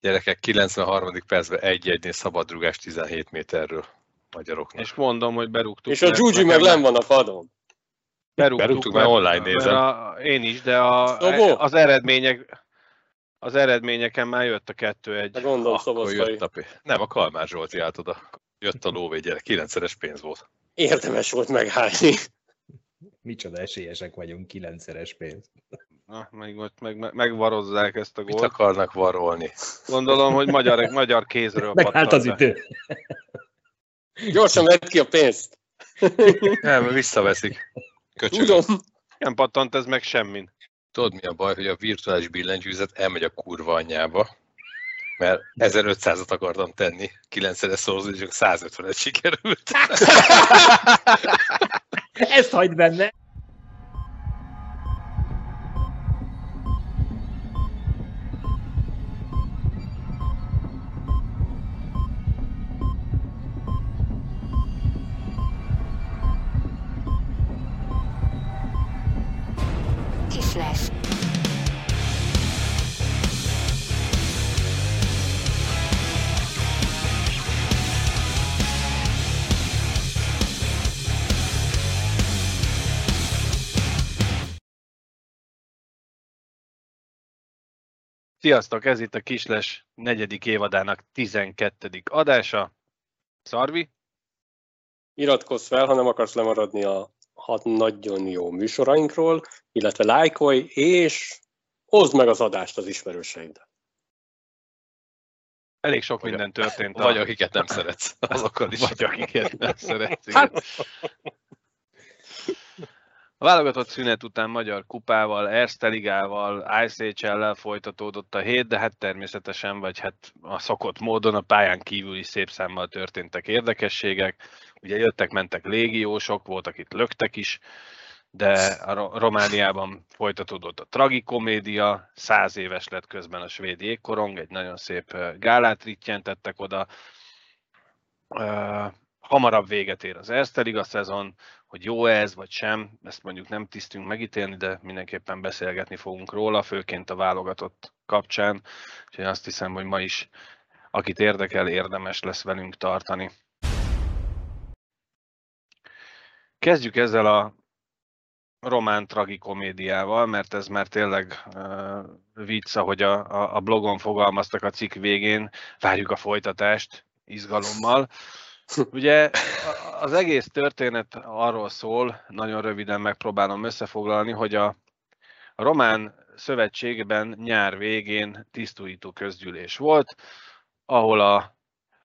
Gyerekek 93. percben egy-egynél szabadrugás 17 méterről magyaroknak. És mondom, hogy berúgtuk. És a Gyugyi meg nem van a padon. Berúgtuk, Berúgtuk, mert online nézem. A, én is, de a, Szobó? az eredmények az eredményeken már jött a kettő egy. De gondolom Akkor jött a Nem, a Kalmár Zsolti állt oda. Jött a lóvé gyerek, 9-szeres pénz volt. Érdemes volt meghányni. Micsoda esélyesek vagyunk, kilencszeres pénz. Na, meg, meg, meg, megvarozzák ezt a Mit gólt. akarnak varolni? Gondolom, hogy magyar, magyar kézről Megállt az idő. Gyorsan vedd ki a pénzt. Nem, visszaveszik. Köcsög. Tudom. Nem pattant ez meg semmin. Tudod mi a baj, hogy a virtuális billentyűzet elmegy a kurva anyjába, mert 1500-at akartam tenni, 9-szeres szorozni, csak 150-et sikerült. Ezt hagyd benne. Kisles. Sziasztok, ez itt a Kisles negyedik évadának 12. adása. Szarvi, Iratkozz fel, ha nem akarsz lemaradni a hat nagyon jó műsorainkról, illetve lájkolj, és oszd meg az adást az ismerőseiddel. elég sok a- minden történt. Vagy akiket nem szeretsz, azokkal is. Vagy akiket nem szeretsz. igen. A válogatott szünet után magyar kupával, Erste ligával, ICHL-lel folytatódott a hét, de hát természetesen, vagy hát a szokott módon a pályán kívül is szép számmal történtek érdekességek. Ugye jöttek-mentek légiósok, voltak itt löktek is, de a Ro- Romániában folytatódott a tragikomédia, száz éves lett közben a svéd jégkorong, egy nagyon szép gálát rittyentettek oda. Ö, Hamarabb véget ér az Erste Liga szezon, hogy jó ez vagy sem, ezt mondjuk nem tisztünk megítélni, de mindenképpen beszélgetni fogunk róla, főként a válogatott kapcsán. Úgyhogy azt hiszem, hogy ma is, akit érdekel, érdemes lesz velünk tartani. Kezdjük ezzel a román tragikomédiával, mert ez már tényleg uh, vicc, ahogy a, a, a blogon fogalmaztak a cikk végén, várjuk a folytatást izgalommal. Ugye az egész történet arról szól, nagyon röviden megpróbálom összefoglalni, hogy a, a román szövetségben nyár végén tisztújító közgyűlés volt, ahol a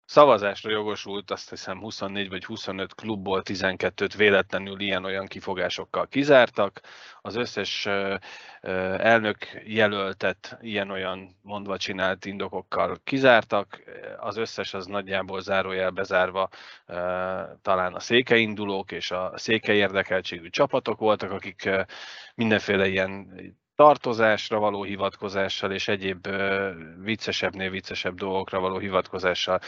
szavazásra jogosult azt hiszem 24 vagy 25 klubból 12-t véletlenül ilyen-olyan kifogásokkal kizártak. Az összes elnök jelöltet ilyen-olyan mondva csinált indokokkal kizártak. Az összes az nagyjából zárójel bezárva talán a székeindulók és a székely érdekeltségű csapatok voltak, akik mindenféle ilyen tartozásra való hivatkozással és egyéb viccesebbnél viccesebb dolgokra való hivatkozással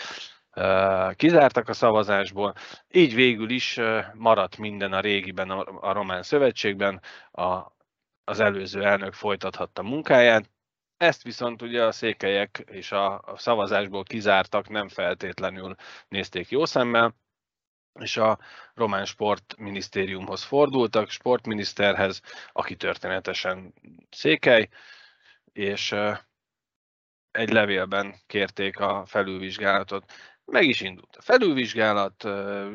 kizártak a szavazásból. Így végül is maradt minden a régiben, a, Román Szövetségben, a, az előző elnök folytathatta munkáját. Ezt viszont ugye a székelyek és a szavazásból kizártak nem feltétlenül nézték jó szemmel, és a román sportminisztériumhoz fordultak, sportminiszterhez, aki történetesen székely, és egy levélben kérték a felülvizsgálatot. Meg is indult a felülvizsgálat,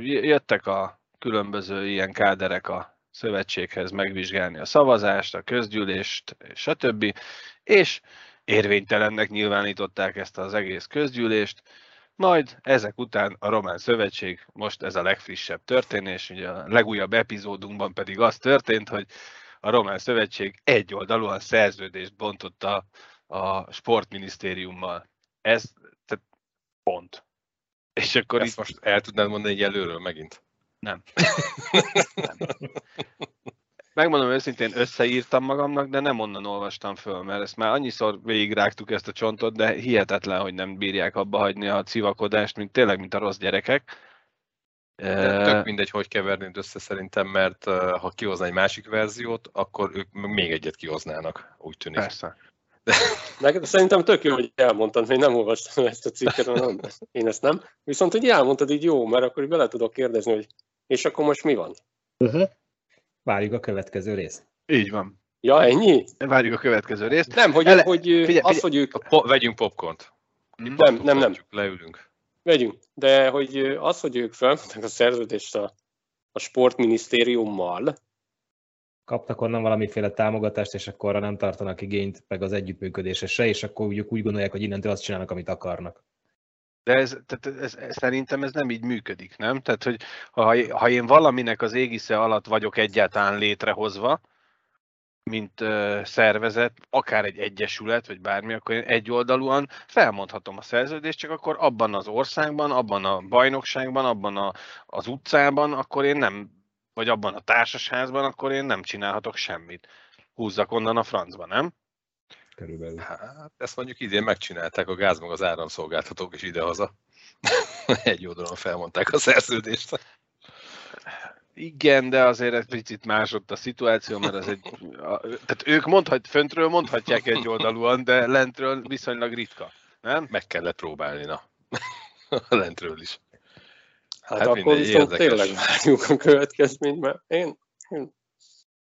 jöttek a különböző ilyen káderek a szövetséghez megvizsgálni a szavazást, a közgyűlést, stb. És érvénytelennek nyilvánították ezt az egész közgyűlést, majd ezek után a Román Szövetség, most ez a legfrissebb történés, ugye a legújabb epizódunkban pedig az történt, hogy a Román Szövetség egyoldalúan szerződést bontott a, a sportminisztériummal. Ez tehát pont. És akkor Ezt itt most el tudnád mondani egy előről megint? nem. nem. Megmondom őszintén, összeírtam magamnak, de nem onnan olvastam föl, mert ezt már annyiszor végigrágtuk ezt a csontot, de hihetetlen, hogy nem bírják abba hagyni a civakodást, mint tényleg, mint a rossz gyerekek. De tök mindegy, hogy kevernéd össze szerintem, mert ha kihozna egy másik verziót, akkor ők még egyet kihoznának, úgy tűnik. Persze. Neked szerintem tök jó, hogy elmondtad, hogy nem olvastam ezt a cikket, nem, én ezt nem. Viszont, hogy elmondtad, így jó, mert akkor így bele tudok kérdezni, hogy és akkor most mi van? Uh-huh. Várjuk a következő részt. Így van. Ja, ennyi? Várjuk a következő részt. Nem, hogy, Ele- hogy figyelj, az, hogy ők... Po- vegyünk popcornt. Mhm. Nem, nem, nem. Leülünk. Vegyünk. De hogy az, hogy ők felmondták a szerződést a, a sportminisztériummal, Kaptak onnan valamiféle támogatást, és akkor nem tartanak igényt, meg az együttműködésre se, és akkor úgy, úgy gondolják, hogy innentől azt csinálnak, amit akarnak. De ez, tehát ez, ez, szerintem ez nem így működik, nem? Tehát, hogy ha, ha én valaminek az égisze alatt vagyok egyáltalán létrehozva, mint ö, szervezet, akár egy egyesület, vagy bármi, akkor én egyoldalúan felmondhatom a szerződést, csak akkor abban az országban, abban a bajnokságban, abban a, az utcában, akkor én nem, vagy abban a társasházban, akkor én nem csinálhatok semmit. Húzzak onnan a francba, nem? Körülbelül. Hát, ezt mondjuk idén megcsinálták a gáz meg az áramszolgáltatók is idehaza. Egy oldalon felmondták a szerződést. Igen, de azért egy picit más ott a szituáció, mert ez egy... A, tehát ők mondhat, föntről mondhatják egy oldalúan, de lentről viszonylag ritka, nem? Meg kellett próbálni, na. Lentről is. hát, Hát akkor viszont érdekes. tényleg várjuk a következményt, mert én, én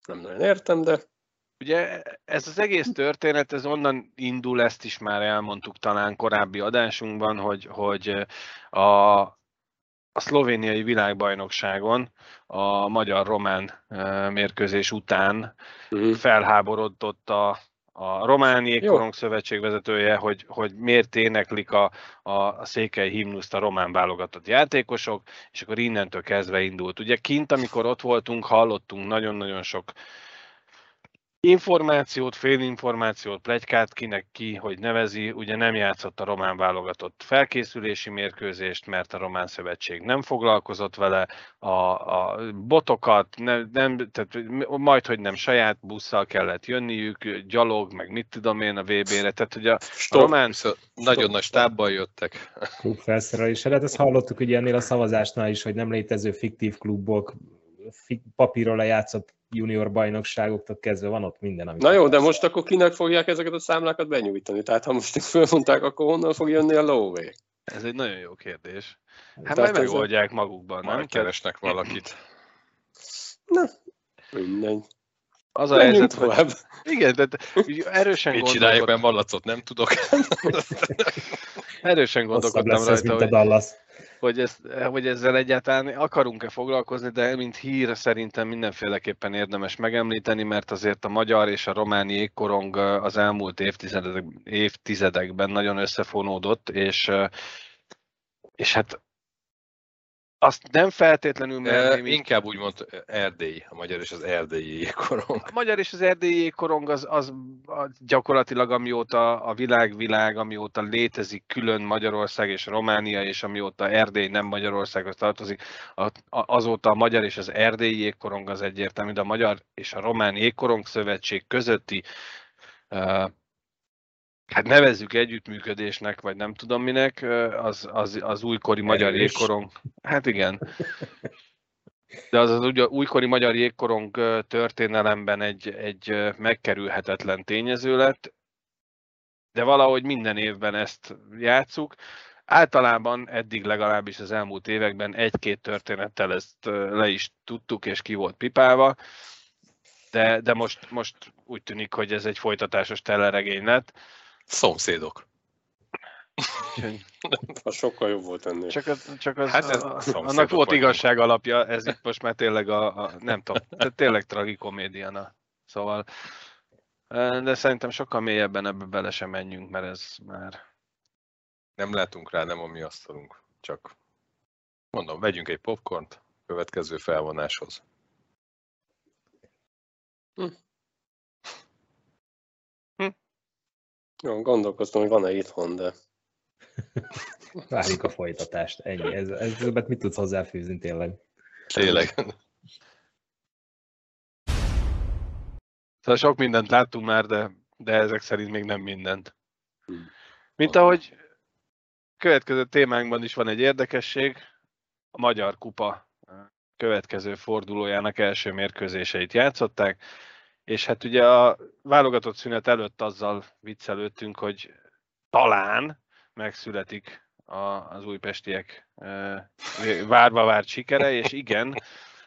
nem nagyon értem, de Ugye ez az egész történet, ez onnan indul, ezt is már elmondtuk talán korábbi adásunkban, hogy, hogy a, a szlovéniai világbajnokságon a magyar-román mérkőzés után Mhm. felháborodott a, a Román. Jégkorong Szövetség vezetője, hogy, hogy miért éneklik a, a, a székely himnuszt a román válogatott játékosok, és akkor innentől kezdve indult. Ugye kint, amikor ott voltunk, hallottunk nagyon-nagyon sok információt, félinformációt, plegykát, kinek ki, hogy nevezi, ugye nem játszott a román válogatott felkészülési mérkőzést, mert a román szövetség nem foglalkozott vele, a, a botokat, nem, nem, tehát majd, hogy nem saját busszal kellett jönniük, gyalog, meg mit tudom én a VB-re, tehát hogy a, a stop. román Viszont nagyon nagy stábbal jöttek. klub felszerelésre. Hát ezt hallottuk ugye ennél a szavazásnál is, hogy nem létező fiktív klubok, papíron lejátszott junior bajnokságoktól kezdve van ott minden. amit Na jó, de most akkor kinek fogják ezeket a számlákat benyújtani? Tehát ha most fölmondták, akkor honnan fog jönni a lóvé? ez egy nagyon jó kérdés. Hát Tehát majd megoldják magukban, nem? Majd keresnek valakit. Mindegy. az a helyzet, hogy tovább. Igen, tehát úgy erősen Mit gondolkodtam, mert vallacot nem tudok. erősen gondolkodtam lesz ez, rajta, a hogy, Dallas. hogy, ezt, hogy ezzel egyáltalán akarunk-e foglalkozni, de mint hír szerintem mindenféleképpen érdemes megemlíteni, mert azért a magyar és a román jégkorong az elmúlt évtizedek, évtizedekben nagyon összefonódott, és, és hát azt nem feltétlenül E, merném így inkább úgy mond Erdély, a magyar és az erdélyi jégkorong. A magyar és az erdélyi jégkorong az, az gyakorlatilag amióta a világ-világ, amióta létezik külön Magyarország és Románia, és amióta Erdély nem Magyarországhoz tartozik, azóta a magyar és az erdélyi jégkorong az egyértelmű, de a magyar és a román jégkorong szövetség közötti hát nevezzük együttműködésnek, vagy nem tudom minek, az, az, az újkori magyar Erős. jégkorong. Hát igen. De az az ugye újkori magyar jégkorong történelemben egy, egy megkerülhetetlen tényező lett, de valahogy minden évben ezt játszuk. Általában eddig legalábbis az elmúlt években egy-két történettel ezt le is tudtuk, és ki volt pipálva, de, de most, most úgy tűnik, hogy ez egy folytatásos teleregény lett. Szomszédok. Az sokkal jobb volt ennél. Csak az, csak az Hát ez a, annak volt igazság alapja, ez itt most már tényleg a, a nem tudom, tehát tényleg tragikomédia. na. Szóval, de szerintem sokkal mélyebben ebbe bele sem menjünk, mert ez már... Nem látunk rá, nem a mi asztalunk. Csak mondom, vegyünk egy popcornt következő felvonáshoz. Jó, gondolkoztam, hogy van-e itthon, de Várjuk a folytatást. Ennyi. Ez, ez többet mit tudsz hozzáfűzni tényleg? Tényleg. Szóval sok mindent láttunk már, de, de ezek szerint még nem mindent. Mint ahogy következő témánkban is van egy érdekesség, a Magyar Kupa következő fordulójának első mérkőzéseit játszották, És hát ugye a válogatott szünet előtt azzal viccelődtünk, hogy talán megszületik a, az újpestiek várva várt sikere, és igen,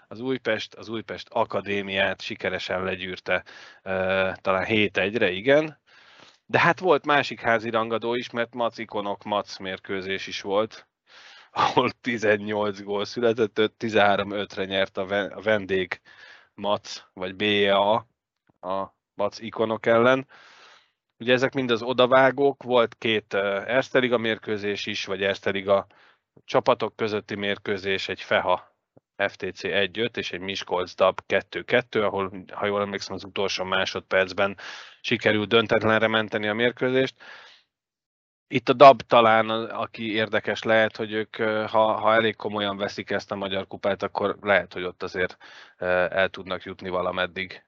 az Újpest, az Újpest Akadémiát sikeresen legyűrte talán 7-1-re, igen, de hát volt másik házi rangadó is, mert Mac ikonok Mac mérkőzés is volt, ahol 18 gól született, 13-5-re nyert a vendég Mac, vagy BEA a Mac ikonok ellen. Ugye ezek mind az odavágók, volt két Erste mérkőzés is, vagy Erste csapatok közötti mérkőzés, egy FEHA FTC 1-5 és egy Miskolc DAB 2-2, ahol, ha jól emlékszem, az utolsó másodpercben sikerült döntetlenre menteni a mérkőzést. Itt a DAB talán, aki érdekes lehet, hogy ők, ha, ha elég komolyan veszik ezt a magyar kupát, akkor lehet, hogy ott azért el tudnak jutni valameddig.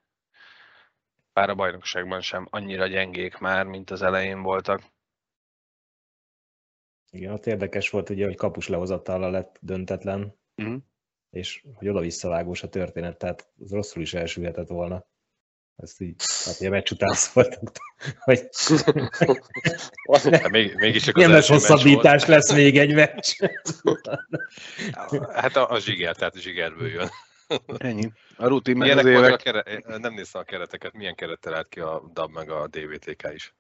Bár a bajnokságban sem annyira gyengék már, mint az elején voltak. Igen, ott érdekes volt ugye, hogy kapus lehozattal lett döntetlen, uh-huh. és hogy oda-visszavágós a történet, tehát az rosszul is elsülhetett volna. Ezt így, hát a meccs után szóltunk, hogy hát még, mégis csak nem lesz hosszabbítás, lesz még egy meccs. hát a, a zsiger, tehát a zsigerből jön. Ennyi. A rutin meg az évek. A kere... Nem néztem a kereteket, milyen kerettel állt ki a DAB meg a DVTK is?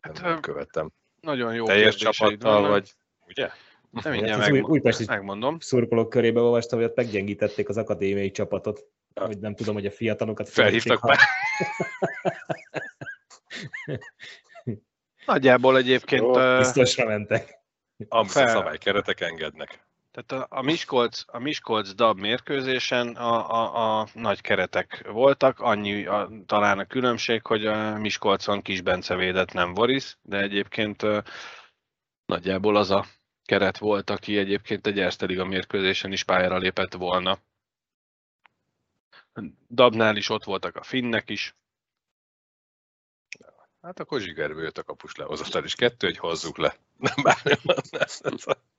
Hát, nem követtem. Nagyon jó Teljes csapattal, vagy ugye? Nem mindjárt hát meg, új, megmondom. Szurkolók körébe olvastam, hogy ott meggyengítették az akadémiai csapatot. Ja. Hogy nem tudom, hogy a fiatalokat felhívtak ha... Nagyjából egyébként... Jó, biztosra mentek. Amit fel... a szabálykeretek engednek. Tehát a, a, Miskolc, a Miskolc DAB mérkőzésen a, a, a nagy keretek voltak, annyi a, talán a különbség, hogy a Miskolcon Kis Bence védett, nem Boris, de egyébként a, nagyjából az a keret volt, aki egyébként egy Liga mérkőzésen is pályára lépett volna. Dabnál is ott voltak a finnek is. Hát akkor zsigerből jött a kapus lehozatal is. Kettő, hogy hozzuk le. Nem bármi.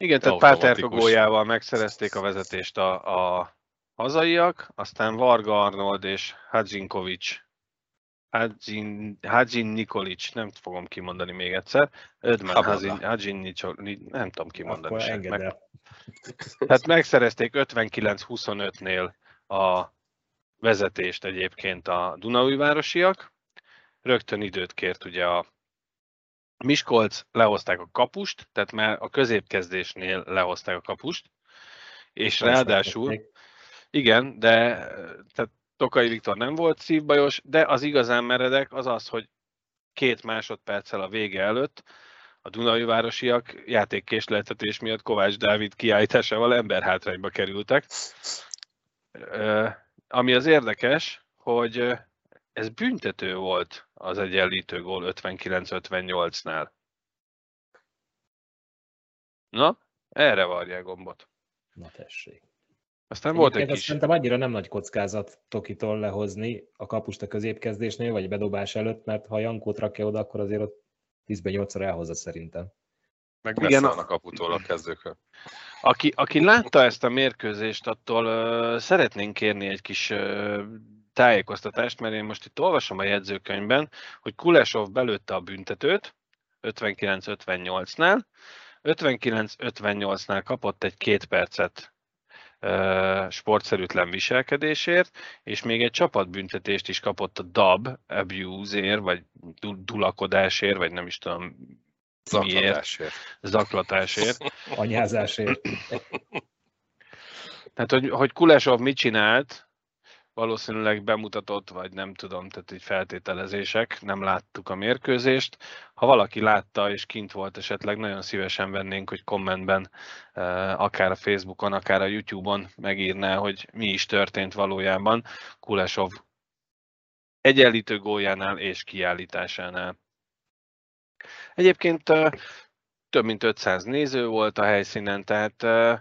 Igen, tehát Páter góljával megszerezték a vezetést a, a hazaiak, aztán Varga Arnold és Hadzinkovics Hadzin, Hadzin Nikolic, nem fogom kimondani még egyszer. Ödmen Hadzin, Hadzin Nikolic, nem tudom kimondani. Akkor Meg, tehát megszerezték 59-25-nél a vezetést egyébként a Dunaújvárosiak. Rögtön időt kért ugye a Miskolc, lehozták a kapust, tehát már a középkezdésnél lehozták a kapust, és ráadásul, igen, de tehát Tokai Viktor nem volt szívbajos, de az igazán meredek az az, hogy két másodperccel a vége előtt a Dunai városiak játékkésletetés miatt Kovács Dávid kiállításával emberhátrányba kerültek. Ami az érdekes, hogy ez büntető volt az egyenlítő gól 59-58-nál. Na, erre varják gombot. Na tessék. Aztán volt egy kis... Szerintem annyira nem nagy kockázat Tokitól lehozni a kapust a középkezdésnél, vagy bedobás előtt, mert ha Jankót rakja oda, akkor azért ott 10-ben 8 elhozza szerintem. Meg Igen, a kaputól a kezdőkön. Aki, aki látta ezt a mérkőzést, attól uh, szeretnénk kérni egy kis uh, tájékoztatást, mert én most itt olvasom a jegyzőkönyvben, hogy Kulesov belőtte a büntetőt 59-58-nál, 59-58-nál kapott egy két percet sportszerűtlen viselkedésért, és még egy csapatbüntetést is kapott a DAB abuse-ért, vagy dulakodásért, vagy nem is tudom Zaklatásért. Miért. Zaklatásért. Anyázásért. Tehát, hogy, hogy Kulesov mit csinált, valószínűleg bemutatott, vagy nem tudom, tehát egy feltételezések, nem láttuk a mérkőzést. Ha valaki látta és kint volt esetleg, nagyon szívesen vennénk, hogy kommentben, eh, akár a Facebookon, akár a YouTube-on megírná, hogy mi is történt valójában Kulesov egyenlítő góljánál és kiállításánál. Egyébként eh, több mint 500 néző volt a helyszínen, tehát eh,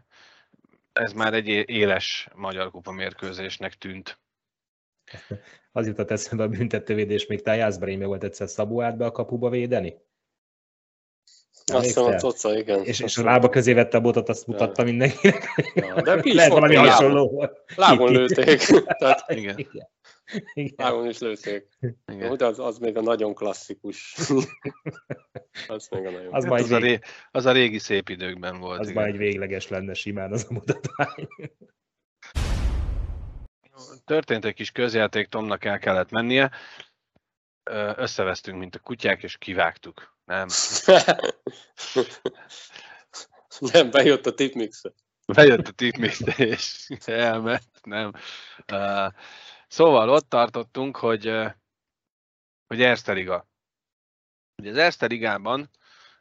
ez már egy éles magyar kupa mérkőzésnek tűnt. Az jutott eszembe a büntetővédés, még Tájászberénybe volt egyszer Szabó át be a kapuba védeni? Azt hiszem a coca, igen. És, és a lába közé vette a botot, azt mutatta mindenkinek. Ja, de ki is Lehet valami lábon. hasonló volt. Lábon lőtték. Tehát Igen. Igen. Igen. lábon is lőtték. Igen. Úgy az, az még a nagyon klasszikus. az még a nagyon Az Hát az, a ré, az a régi szép időkben volt. Az igen. már egy végleges lenne simán az a mutatvány. Történt egy kis közjáték, Tomnak el kellett mennie. Összevesztünk, mint a kutyák, és kivágtuk. Nem. Nem, bejött a tipmix. Bejött a tipmix, és elment, nem. Uh, szóval ott tartottunk, hogy, uh, hogy Erste Liga. Ugye az Erste Ligában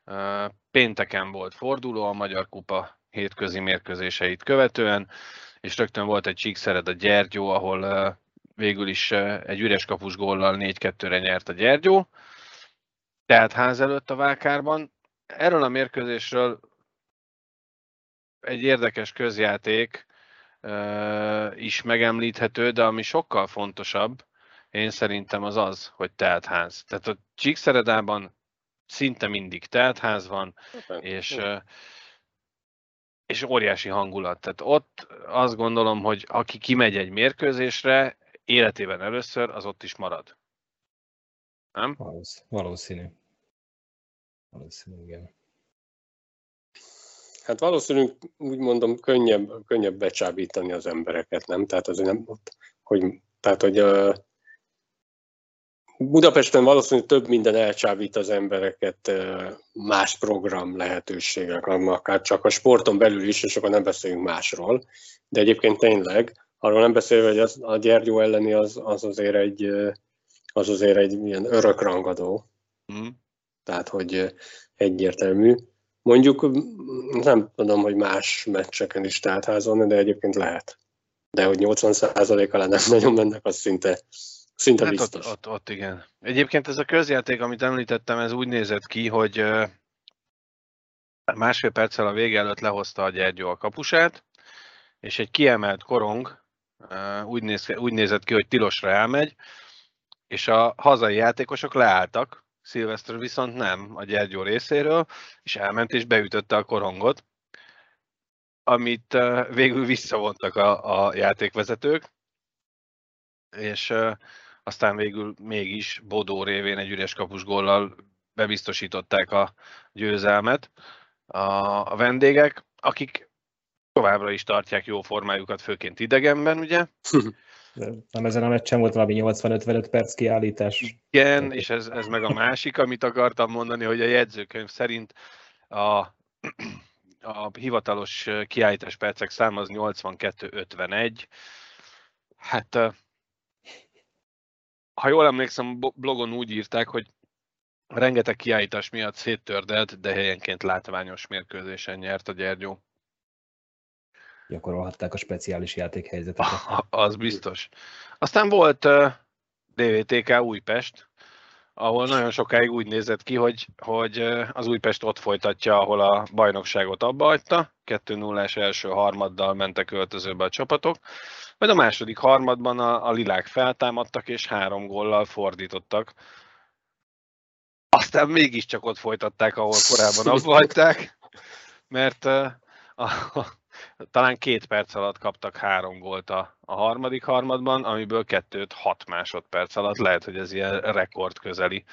uh, pénteken volt forduló a Magyar Kupa hétközi mérkőzéseit követően, és rögtön volt egy csíkszered a Gyergyó, ahol végül is egy üres kapus góllal 4-2-re nyert a Gyergyó, tehát ház előtt a Vákárban. Erről a mérkőzésről egy érdekes közjáték is megemlíthető, de ami sokkal fontosabb, én szerintem az az, hogy teltház. Tehát a Csíkszeredában szinte mindig teltház van, és, ö, és óriási hangulat. Tehát ott azt gondolom, hogy aki kimegy egy mérkőzésre, életében először, az ott is marad. Nem? Valósz- Valószínű. Valószínű, igen. Hát valószínűleg úgy mondom, könnyebb, könnyebb becsábítani az embereket, nem? Tehát azért nem, hogy, tehát, hogy uh, Budapesten valószínűleg több minden elcsábít az embereket más program lehetőségek, akár csak a sporton belül is, és akkor nem beszélünk másról. De egyébként tényleg, arról nem beszélve, hogy az, a Gyergyó elleni az, az, azért egy, az azért egy ilyen örökrangadó. Mm. Tehát, hogy egyértelmű. Mondjuk nem tudom, hogy más meccseken is teltházon, de egyébként lehet. De hogy 80%-a nem nagyon mennek, az szinte, szinte Hát biztos. ott, ott, ott igen. Egyébként ez a közjáték, amit említettem, ez úgy nézett ki, hogy másfél perccel a vége előtt lehozta a Gyergyó a kapusát, és egy kiemelt korong úgy, néz, úgy nézett ki, hogy tilosra elmegy, és a hazai játékosok leálltak, Szilveszter viszont nem a Gyergyó részéről, és elment és beütötte a korongot, amit végül visszavontak a, a játékvezetők, és aztán végül mégis Bodó révén egy üres kapus góllal bebiztosították a győzelmet a, a vendégek, akik továbbra is tartják jó formájukat, főként idegenben, ugye? Nem ezen a meccsen volt valami 80-55 perc kiállítás. Igen, és ez, ez meg a másik, amit akartam mondani, hogy a jegyzőkönyv szerint a, a hivatalos kiállítás percek száma az 82-51. Hát, ha jól emlékszem, blogon úgy írták, hogy rengeteg kiállítás miatt széttördelt, de helyenként látványos mérkőzésen nyert a Gyergyó. Gyakorolhatták a speciális játékhelyzeteket. Az biztos. Aztán volt uh, DVTK Újpest, ahol nagyon sokáig úgy nézett ki, hogy, hogy az Újpest ott folytatja, ahol a bajnokságot abba hagyta. 2-0-es első harmaddal mentek öltözőbe a csapatok. Majd a második harmadban a, a lilák feltámadtak, és három góllal fordítottak. Aztán mégiscsak ott folytatták, ahol korábban abba hagyták, mert uh, a, talán két perc alatt kaptak három gólt a, a harmadik harmadban, amiből kettőt hat másodperc alatt. Lehet, hogy ez ilyen rekord közeli.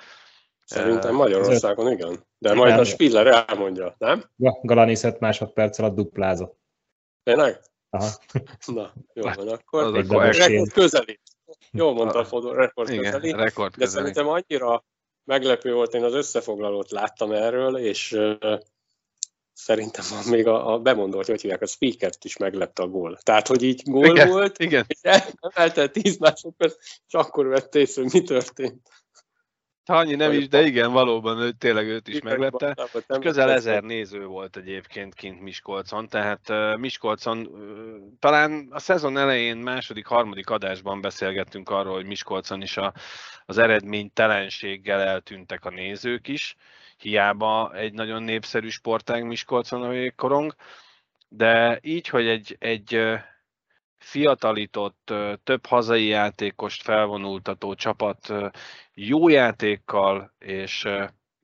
Szerintem Magyarországon igen. De majd a. Spiller elmondja, nem? Ja, Galanis 5 másodperc alatt duplázott. Tényleg? Aha. Na, jó van, akkor az akkor rekord közeli. Jól mondta a Fodor, rekord Igen, közeli. rekord De közeli. szerintem annyira meglepő volt, én az összefoglalót láttam erről, és szerintem a- még a, a bemondott, hogy hívják, a speakert is meglepte a gól. Tehát, hogy így gól Igen. volt, Igen, és el- eltelt 10 másodperc, és akkor vett észre, hogy mi történt. annyi nem is, de igen, valóban ő, tényleg őt is meglepte. Nem Közel ezer néző volt egyébként kint Miskolcon, tehát uh, Miskolcon uh, talán a szezon elején második, harmadik adásban beszélgettünk arról, hogy Miskolcon is a, az eredménytelenséggel eltűntek a nézők is, hiába egy nagyon népszerű sportág Miskolcon a végkorong, de így, hogy egy, egy fiatalított, több hazai játékost felvonultató csapat jó játékkal és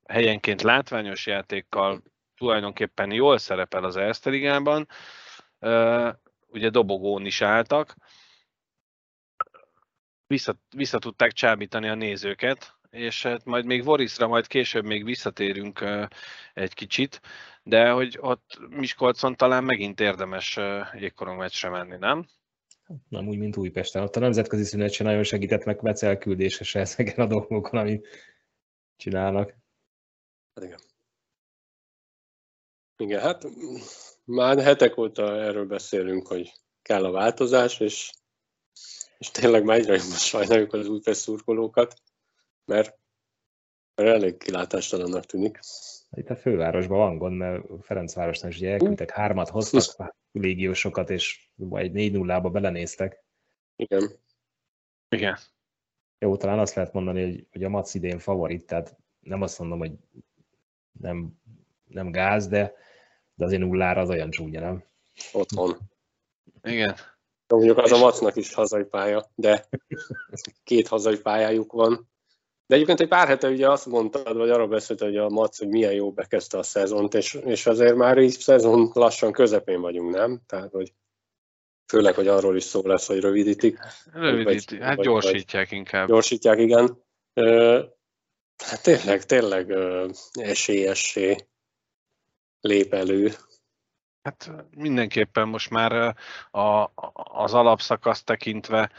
helyenként látványos játékkal tulajdonképpen jól szerepel az Erste Ligában, ugye dobogón is álltak, vissza, vissza tudták csábítani a nézőket, és hát majd még Vorisra majd később még visszatérünk egy kicsit, de hogy ott Miskolcon talán megint érdemes jégkorong meccsre menni, nem? Nem úgy, mint Újpesten. Ott a nemzetközi szünet se nagyon segített meg Metsz elküldése se ezeken a dolgokon, amit csinálnak. Hát igen. Igen, hát már hetek óta erről beszélünk, hogy kell a változás, és, és tényleg már egyre jobban sajnáljuk az Újpest szurkolókat, mert, mert elég kilátástalannak tűnik. Itt a fővárosban van gond, mert Ferencvárosnak is ugye elküldtek hármat, hoztak légiósokat, és egy 4 0 ba belenéztek. Igen. Igen. Jó, talán azt lehet mondani, hogy, hogy a Mac idén favorit, tehát nem azt mondom, hogy nem, nem gáz, de, de azért nullára az olyan csúnya, nem? Otthon. Igen. Mondjuk az a Macnak is hazai pálya, de két hazai pályájuk van. De egyébként egy pár hete ugye azt mondtad, vagy arra beszélt, hogy a Mac, hogy milyen jó bekezdte a szezont, és, és azért már így szezon lassan közepén vagyunk, nem? Tehát, hogy főleg, hogy arról is szó lesz, hogy rövidítik. Rövidítik, hát vagy, gyorsítják inkább. Gyorsítják, igen. Hát tényleg, tényleg esélyessé lép elő Hát mindenképpen most már a, az alapszakasz tekintve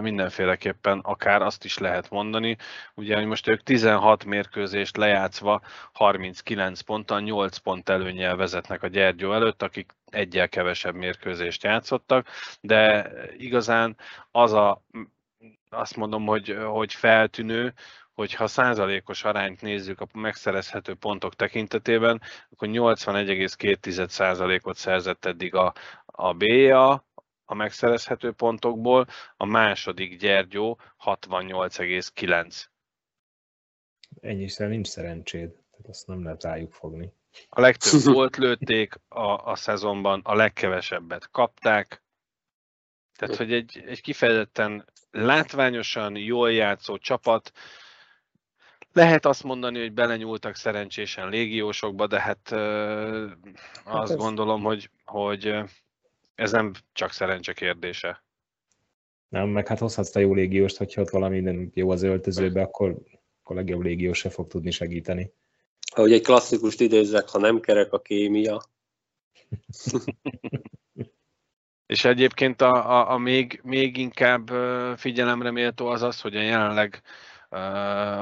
mindenféleképpen akár azt is lehet mondani. Ugye, hogy most ők 16 mérkőzést lejátszva 39 ponttal, 8 pont előnyel vezetnek a Gyergyó előtt, akik egyel kevesebb mérkőzést játszottak, de igazán az a azt mondom, hogy, hogy feltűnő, hogyha százalékos arányt nézzük a megszerezhető pontok tekintetében, akkor 81,2 százalékot szerzett eddig a, a BA, a megszerezhető pontokból, a második Gyergyó 68,9. Ennyiszer nincs szerencséd, tehát azt nem lehet rájuk fogni. A legtöbb volt lőtték a, a szezonban, a legkevesebbet kapták, tehát hogy egy, egy kifejezetten látványosan jól játszó csapat, lehet azt mondani, hogy belenyúltak szerencsésen légiósokba, de hát, hát azt ez... gondolom, hogy, hogy ez nem csak szerencse kérdése. Nem, meg hát hozhatsz a jó légióst, hogyha ott valami nem jó az öltözőbe, akkor, akkor a legjobb légiós se fog tudni segíteni. Ahogy egy klasszikust idézzek, ha nem kerek a kémia. És egyébként a, a, a még, még inkább figyelemre méltó az az, hogy a jelenleg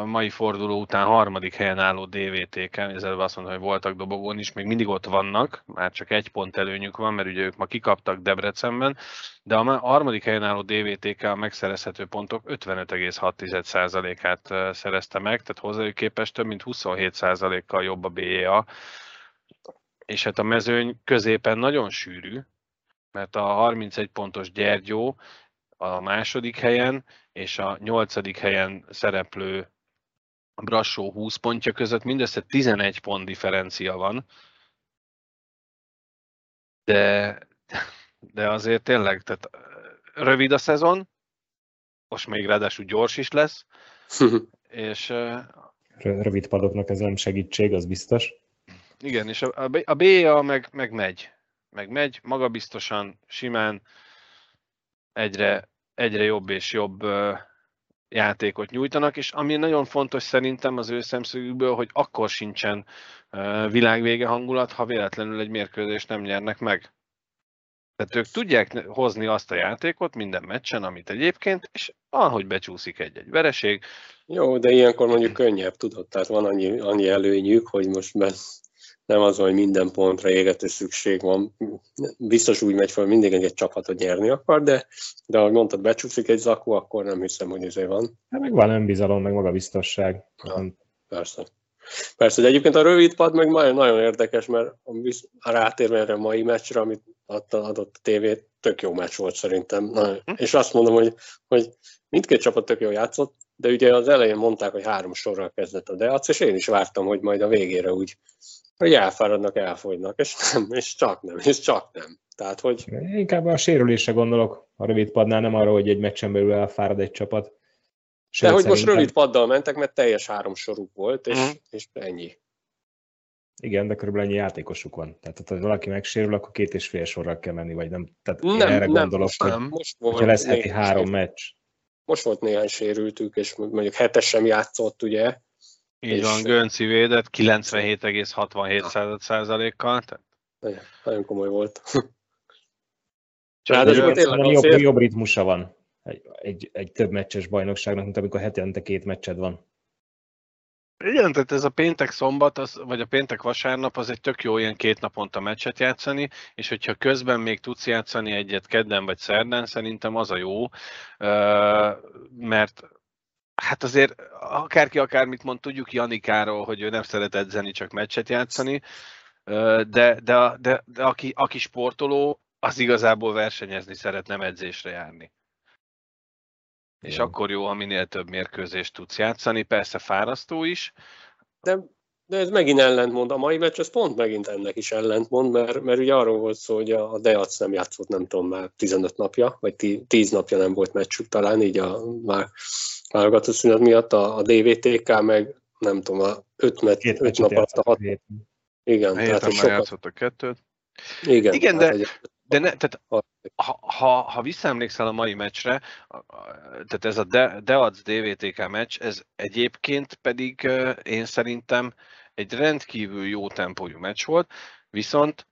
mai forduló után harmadik helyen álló DVT-ken, ezzel azt mondom, hogy voltak dobogón is, még mindig ott vannak, már csak egy pont előnyük van, mert ugye ők ma kikaptak Debrecenben, de a harmadik helyen álló DVTK a megszerezhető pontok 55,6%-át szerezte meg, tehát hozzájuk képest több mint 27%-kal jobb a BEA, és hát a mezőny középen nagyon sűrű, mert a 31 pontos Gyergyó a második helyen, és a nyolcadik helyen szereplő Brassó 20 pontja között mindössze 11 pont differencia van. De, de azért tényleg, tehát rövid a szezon, most még ráadásul gyors is lesz, és... Rövid padoknak ez nem segítség, az biztos. Igen, és a, a BA meg, meg megy. Meg megy, magabiztosan, simán, egyre, egyre jobb és jobb játékot nyújtanak, és ami nagyon fontos szerintem az ő szemszögükből, hogy akkor sincsen világvége hangulat, ha véletlenül egy mérkőzést nem nyernek meg. Tehát ők tudják hozni azt a játékot minden meccsen, amit egyébként, és ahogy becsúszik egy-egy vereség. Jó, de ilyenkor mondjuk könnyebb, tudod, tehát van annyi, annyi előnyük, hogy most nem az, hogy minden pontra égető szükség van. Biztos úgy megy fel, mindig egy csapatot nyerni akar, de, de ahogy mondtad, becsúszik egy zakó, akkor nem hiszem, hogy ezért van. Hát meg van önbizalom, meg magabiztosság. Ja, persze. Persze, de egyébként a rövid pad meg nagyon érdekes, mert a rátérve erre a mai meccsre, amit adott a tévé, tök jó meccs volt szerintem. Na, hm? és azt mondom, hogy, hogy mindkét csapat tök jó játszott, de ugye az elején mondták, hogy három sorral kezdett a Deac, és én is vártam, hogy majd a végére úgy hogy elfáradnak, elfogynak, és nem, és csak nem, és csak nem. Tehát, hogy... Inkább a sérülésre gondolok a rövid padnál, nem arra, hogy egy meccsen belül elfárad egy csapat. Sőt, De hogy most rövid paddal mentek, mert teljes három soruk volt, és, mm. és ennyi. Igen, de körülbelül ennyi játékosuk van. Tehát, ha valaki megsérül, akkor két és fél sorral kell menni, vagy nem. Tehát nem, én erre nem, gondolok, most hogy nem. Most volt hogyha lesz heti három meccs. Most volt néhány sérültük, és mondjuk hetes sem játszott, ugye? Így van, Gönci védett 97,67%-kal. Tehát... Nagyon komoly volt. Ráadásul tényleg jobb, jobb ritmusa van egy, egy, egy több meccses bajnokságnak, mint amikor hetente két meccsed van. Igen, tehát ez a péntek-szombat, az, vagy a péntek-vasárnap, az egy tök jó ilyen két naponta meccset játszani, és hogyha közben még tudsz játszani egyet kedden vagy szerdán, szerintem az a jó, mert hát azért akárki akármit mond, tudjuk Janikáról, hogy ő nem szeret edzeni, csak meccset játszani, de, de, de, de aki, aki sportoló, az igazából versenyezni szeret, nem edzésre járni. És akkor jó, ha minél több mérkőzést tudsz játszani, persze fárasztó is. De, de ez megint ellentmond. A mai meccs az pont megint ennek is ellentmond, mert, mert ugye arról volt szó, hogy a Deac nem játszott, nem tudom, már 15 napja, vagy 10 napja nem volt meccsük talán, így a már válogatott szünet miatt, a, a DVTK meg nem tudom, a 5, met, 5 nap alatt a 6. Igen, tehát már sokat... játszottak kettőt. Igen, Igen de, de ne, tehát ha, ha, ha visszaemlékszel a mai meccsre, tehát ez a Deac DVTK meccs, ez egyébként pedig én szerintem egy rendkívül jó tempójú meccs volt, viszont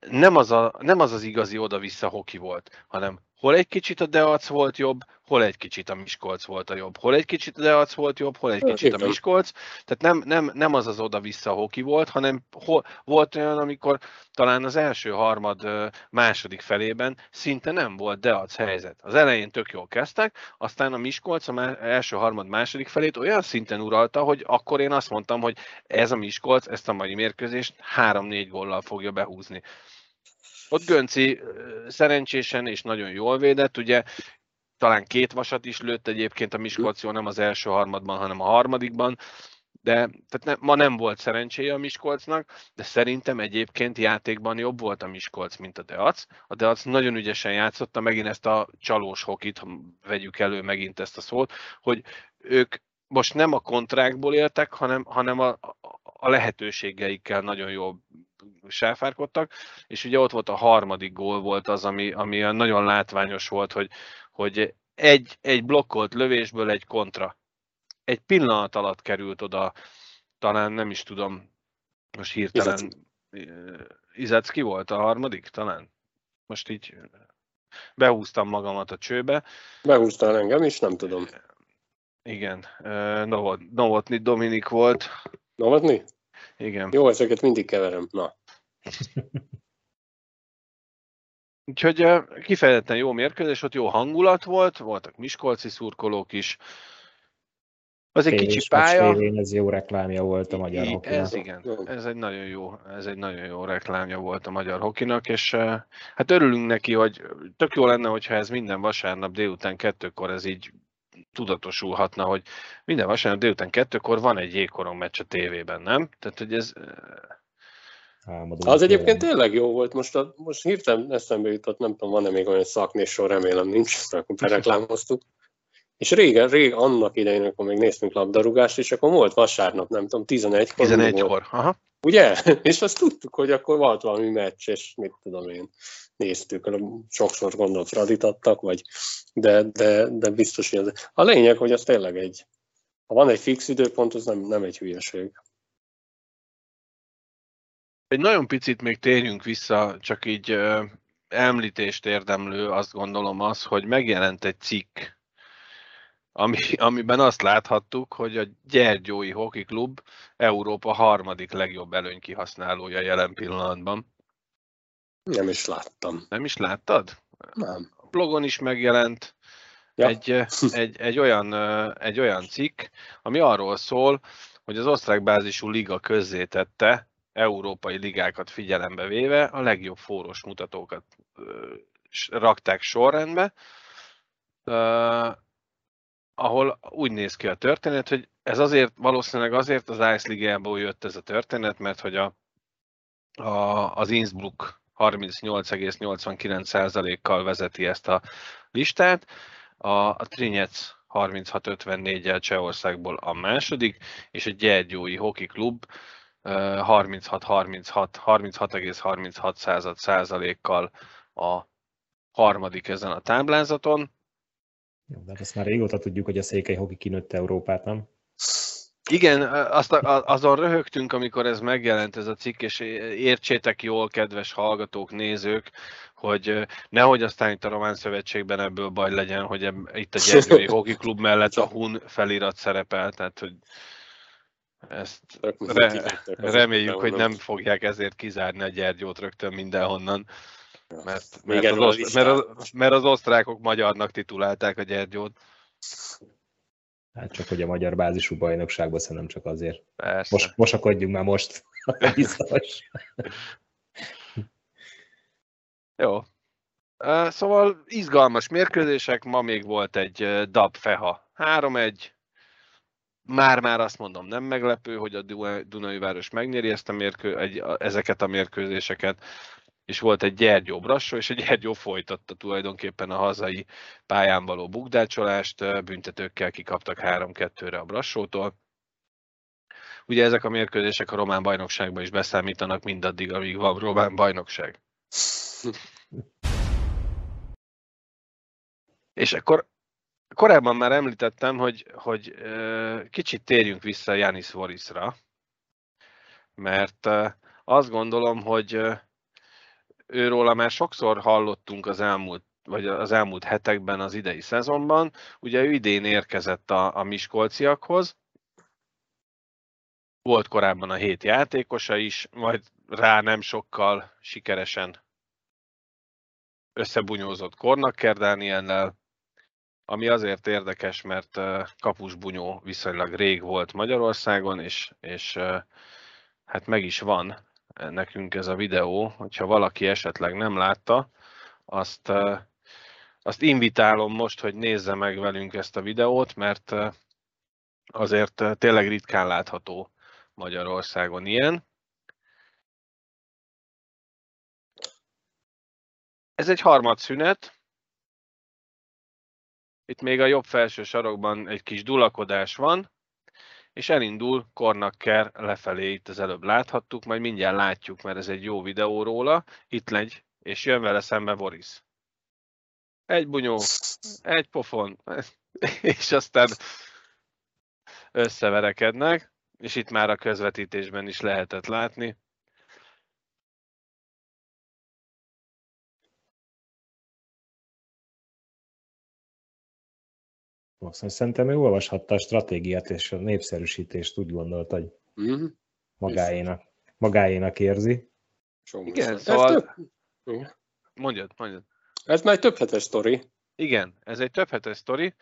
nem az, a, nem az az igazi oda-vissza hoki volt, hanem hol egy kicsit a Deac volt jobb, hol egy kicsit a Miskolc volt a jobb, hol egy kicsit a Deac volt jobb, hol egy kicsit a Miskolc. Tehát nem, nem, nem az az oda-vissza hoki volt, hanem hol, volt olyan, amikor talán az első harmad második felében szinte nem volt Deac helyzet. Az elején tök jól kezdtek, aztán a Miskolc a első harmad második felét olyan szinten uralta, hogy akkor én azt mondtam, hogy ez a Miskolc ezt a mai mérkőzést 3-4 góllal fogja behúzni. Ott Gönci szerencsésen és nagyon jól védett, ugye talán két vasat is lőtt egyébként a Miskolció, nem az első harmadban, hanem a harmadikban, de tehát ne, ma nem volt szerencséje a Miskolcnak, de szerintem egyébként játékban jobb volt a Miskolc, mint a Deac. A Deac nagyon ügyesen játszotta megint ezt a csalós hokit, vegyük elő megint ezt a szót, hogy ők most nem a kontrákból éltek, hanem, hanem a, a lehetőségeikkel nagyon jól sáfárkodtak, és ugye ott volt a harmadik gól volt az, ami, ami nagyon látványos volt, hogy, hogy egy, egy blokkolt lövésből egy kontra. Egy pillanat alatt került oda, talán nem is tudom, most hirtelen Izacki volt a harmadik, talán? Most így behúztam magamat a csőbe. Behúztál engem is, nem tudom. Igen, Novotny Dominik volt. Novotny? Igen. Jó, ezeket mindig keverem. Na. Úgyhogy kifejezetten jó mérkőzés, ott jó hangulat volt, voltak miskolci szurkolók is. Az egy kicsi pálya. Ez jó reklámja volt a magyar hokinak. Ez igen, ez egy nagyon jó, ez egy nagyon jó reklámja volt a magyar hokinak, és hát örülünk neki, hogy tök jó lenne, hogyha ez minden vasárnap délután kettőkor ez így tudatosulhatna, hogy minden vasárnap délután kettőkor van egy jégkorong meccs a tévében, nem? Tehát, hogy ez... Álmodom, az egyébként tényleg jó volt, most, a, most hirtelen eszembe jutott, nem tudom, van-e még olyan szaknésor, remélem nincs, akkor bereklámoztuk. És régen, rég annak idején, akkor még néztünk labdarúgást, és akkor volt vasárnap, nem tudom, 11-kor. 11-kor, aha. Ugye? És azt tudtuk, hogy akkor volt valami meccs, és mit tudom én, néztük, sokszor gondolom Fradit adtak, vagy, de, de, de biztos, hogy ez. A lényeg, hogy az tényleg egy, ha van egy fix időpont, az nem, nem egy hülyeség. Egy nagyon picit még térjünk vissza, csak így említést érdemlő, azt gondolom az, hogy megjelent egy cikk ami, amiben azt láthattuk, hogy a Gyergyói Hockey Klub Európa harmadik legjobb előnykihasználója jelen pillanatban. Nem is láttam. Nem is láttad? Nem. A blogon is megjelent ja. egy, egy, egy, olyan, egy olyan cikk, ami arról szól, hogy az osztrák bázisú liga közzétette, európai ligákat figyelembe véve a legjobb forrós mutatókat rakták sorrendbe, ahol úgy néz ki a történet, hogy ez azért, valószínűleg azért az Ice Ligából jött ez a történet, mert hogy a, a, az Innsbruck 38,89%-kal vezeti ezt a listát, a, a Trinec 36-54-jel Csehországból a második, és a Gyergyói Hoki Klub 36-36, 36,36 század százalékkal a harmadik ezen a táblázaton. Jó, de hát azt már régóta tudjuk, hogy a székely hoki kinőtte Európát, nem? Igen, azt, azon röhögtünk, amikor ez megjelent ez a cikk, és értsétek jól, kedves hallgatók, nézők, hogy nehogy aztán itt a Román Szövetségben ebből baj legyen, hogy itt a Gyergyói Hoki Klub mellett a Hun felirat szerepel, tehát hogy ezt re, reméljük, hogy nem fogják ezért kizárni a Gyergyót rögtön mindenhonnan. Mert, mert, az, oszt, mert, az, mert az osztrákok magyarnak titulálták a Gyergyót. Hát csak, hogy a magyar bázisú bajnokságban szerintem csak azért. Persze. Most, mosakodjunk már most. Biztos. Jó. Szóval izgalmas mérkőzések, ma még volt egy DAB Feha 3-1. Már-már azt mondom, nem meglepő, hogy a Dunai Város megnyeri ezt a mérkő, egy, ezeket a mérkőzéseket és volt egy Gyergyó Brassó, és a Gyergyó folytatta tulajdonképpen a hazai pályán való bukdácsolást, büntetőkkel kikaptak 3-2-re a Brassótól. Ugye ezek a mérkőzések a román bajnokságban is beszámítanak mindaddig, amíg van román bajnokság. és akkor korábban már említettem, hogy, hogy kicsit térjünk vissza Janis Vorisra, mert azt gondolom, hogy őróla már sokszor hallottunk az elmúlt vagy az elmúlt hetekben az idei szezonban. Ugye ő idén érkezett a, a Miskolciakhoz, volt korábban a hét játékosa is, majd rá nem sokkal sikeresen összebunyózott Kornakker Dániellel, ami azért érdekes, mert Kapus Bunyó viszonylag rég volt Magyarországon, és, és hát meg is van nekünk ez a videó, hogyha valaki esetleg nem látta, azt, azt invitálom most, hogy nézze meg velünk ezt a videót, mert azért tényleg ritkán látható Magyarországon ilyen. Ez egy harmadszünet. Itt még a jobb felső sarokban egy kis dulakodás van, és elindul Kornakker lefelé, itt az előbb láthattuk, majd mindjárt látjuk, mert ez egy jó videó róla, itt legy, és jön vele szembe Boris. Egy bunyó, egy pofon, és aztán összeverekednek, és itt már a közvetítésben is lehetett látni. Szerintem ő olvashatta a stratégiát és a népszerűsítést úgy gondolta, hogy mm-hmm. magáénak, magáénak érzi. Igen, szóval... Mondjad, mondjad. Ez már egy több hetes sztori. Igen, ez egy több hetes sztori.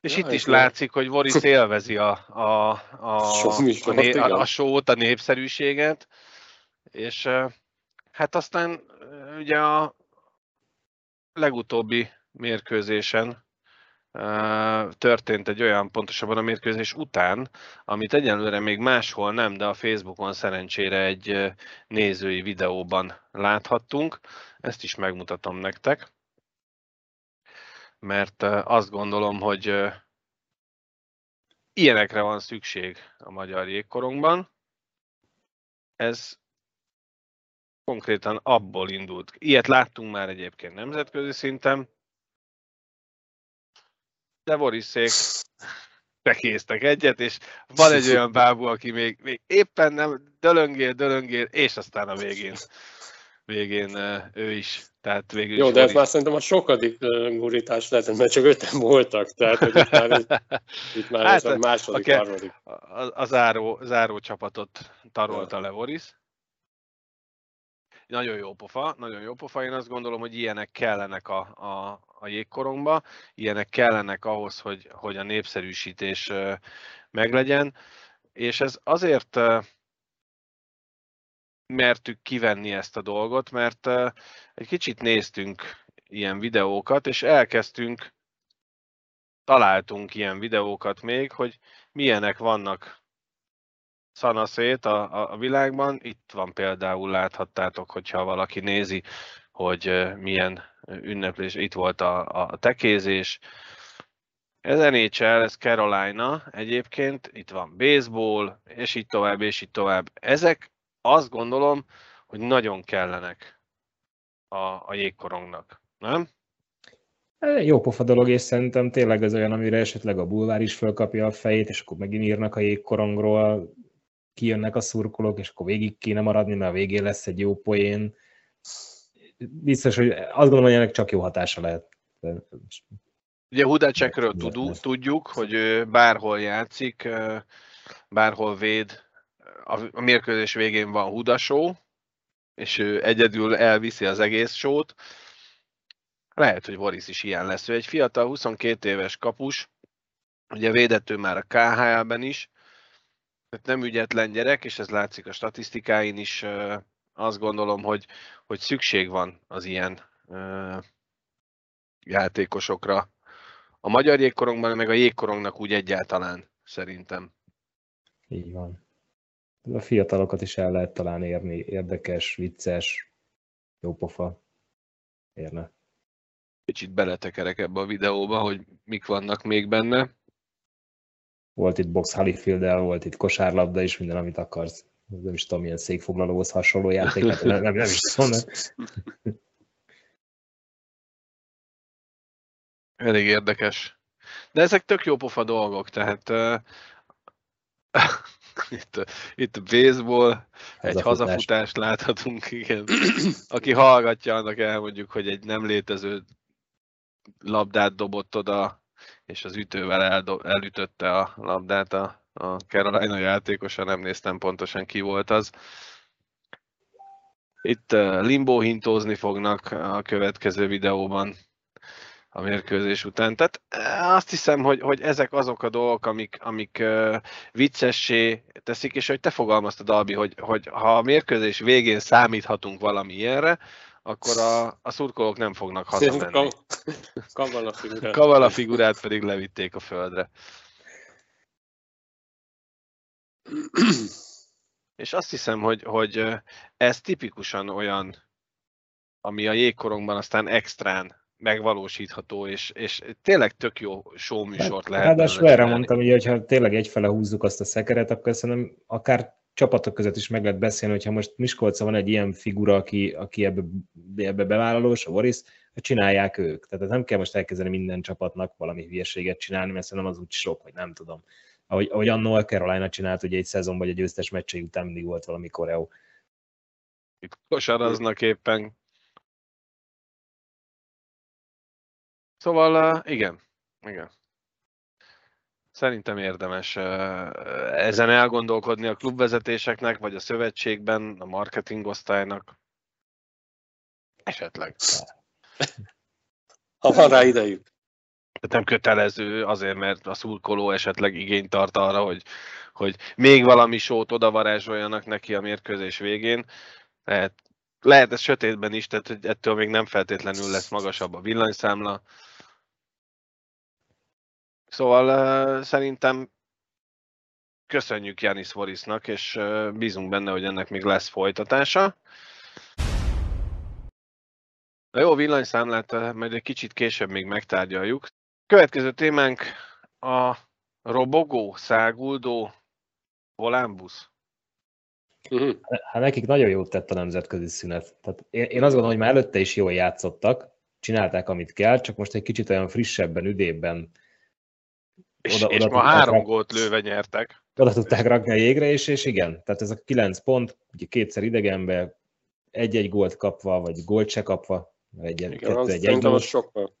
És ja, itt is látszik, hogy Boris élvezi a, a, a, a, né, a, a sót, a népszerűséget, és hát aztán ugye a legutóbbi mérkőzésen történt egy olyan, pontosabban a mérkőzés után, amit egyelőre még máshol nem, de a Facebookon szerencsére egy nézői videóban láthattunk. Ezt is megmutatom nektek, mert azt gondolom, hogy ilyenekre van szükség a magyar jégkorongban. Ez konkrétan abból indult. Ilyet láttunk már egyébként nemzetközi szinten, de Boriszék bekéztek egyet, és van egy olyan bábú, aki még, még éppen nem dölöngél, dölöngél, és aztán a végén, végén ő is. Tehát végül Jó, is de ez már szerintem a sokadik gurítás lehet, mert csak öten voltak, tehát hogy itt már, itt már hát, ez a második, a, harmadik. A, a záró, záró csapatot tarolta le Boris. Nagyon jó pofa, nagyon jó pofa. Én azt gondolom, hogy ilyenek kellenek a, a, a jégkorongba, ilyenek kellenek ahhoz, hogy, hogy a népszerűsítés meglegyen, és ez azért mertük kivenni ezt a dolgot, mert egy kicsit néztünk ilyen videókat, és elkezdtünk, találtunk ilyen videókat még, hogy milyenek vannak szanaszét a, a világban. Itt van például, láthattátok, hogyha valaki nézi, hogy milyen ünneplés, itt volt a, a tekézés, Ez NHL, ez Carolina egyébként, itt van baseball, és így tovább, és így tovább. Ezek azt gondolom, hogy nagyon kellenek a, a jégkorongnak, nem? Jó pofa dolog, és szerintem tényleg ez olyan, amire esetleg a bulvár is fölkapja a fejét, és akkor megint írnak a jégkorongról, kijönnek a szurkolók, és akkor végig kéne maradni, mert a végén lesz egy jó poén. Biztos, hogy azt gondolom, hogy ennek csak jó hatása lehet. Ugye Hudácsekről tudjuk, hogy ő bárhol játszik, bárhol véd, a mérkőzés végén van Hudasó, és ő egyedül elviszi az egész sót. Lehet, hogy Boris is ilyen lesz. Ő egy fiatal, 22 éves kapus, ugye védett ő már a KHL-ben is, tehát nem ügyetlen gyerek, és ez látszik a statisztikáin is. Azt gondolom, hogy, hogy szükség van az ilyen játékosokra. A magyar jégkorongban, meg a jégkorongnak úgy egyáltalán, szerintem. Így van. A fiatalokat is el lehet talán érni, érdekes, vicces, jópofa érne. Kicsit beletekerek ebbe a videóba, hogy mik vannak még benne. Volt itt box holyfield volt itt kosárlabda is, minden, amit akarsz. Nem is tudom, milyen székfoglalóhoz hasonló játék, hát nem, nem, nem is tudom. Elég érdekes. De ezek tök jó pofa dolgok, tehát uh, itt, itt a baseball, Ez egy hazafutást láthatunk, igen. Aki hallgatja, annak elmondjuk, hogy egy nem létező labdát dobott oda, és az ütővel eldo- elütötte a labdát a, a Carolina játékosa, nem néztem pontosan ki volt az. Itt limbo hintózni fognak a következő videóban a mérkőzés után. Tehát azt hiszem, hogy, hogy ezek azok a dolgok, amik, amik uh, viccessé teszik, és hogy te fogalmaztad, Albi, hogy, hogy ha a mérkőzés végén számíthatunk valami ilyenre, akkor a, a szurkolók nem fognak hazamenni. Kavala figurát. Kavala figurát pedig levitték a földre. És azt hiszem, hogy, hogy ez tipikusan olyan, ami a jégkorongban aztán extrán megvalósítható, és, és tényleg tök jó show műsort lehet. Ráadásul erre mondtam, hogy ha tényleg egyfele húzzuk azt a szekeret, akkor szerintem akár csapatok között is meg lehet beszélni, hogyha most Miskolca van egy ilyen figura, aki, aki ebbe, ebbe bevállalós, a Boris, hogy csinálják ők. Tehát nem kell most elkezdeni minden csapatnak valami hülyeséget csinálni, mert szerintem az úgy sok, vagy nem tudom. Ahogy, ahogy annó a Carolina csinált, ugye egy szezonban, egy győztes meccsei után mindig volt valami koreó. Itt kosaraznak éppen. Szóval igen, igen. Szerintem érdemes ezen elgondolkodni a klubvezetéseknek, vagy a szövetségben, a marketing osztálynak. Esetleg. Ha van rá idejük. Tehát nem kötelező azért, mert a szurkoló esetleg igényt tart arra, hogy, hogy még valami sót odavarázsoljanak neki a mérkőzés végén. Lehet, lehet ez sötétben is, tehát hogy ettől még nem feltétlenül lesz magasabb a villanyszámla. Szóval szerintem köszönjük Janis Vorisnak, és bízunk benne, hogy ennek még lesz folytatása. A jó villanyszámlát majd egy kicsit később még megtárgyaljuk. Következő témánk a robogó, száguldó volánbusz. Uh-huh. Hát nekik nagyon jót tett a nemzetközi szünet. Tehát én, én azt gondolom, hogy már előtte is jól játszottak, csinálták, amit kell, csak most egy kicsit olyan frissebben, üdébben és, oda, és oda ma három rak... gólt lőve nyertek. Oda tudták rakni a jégre, és, és igen, tehát ez a kilenc pont, ugye kétszer idegenbe, egy-egy gólt kapva, vagy gólt se kapva, egy, igen, kettő, egy, egy az sokkal.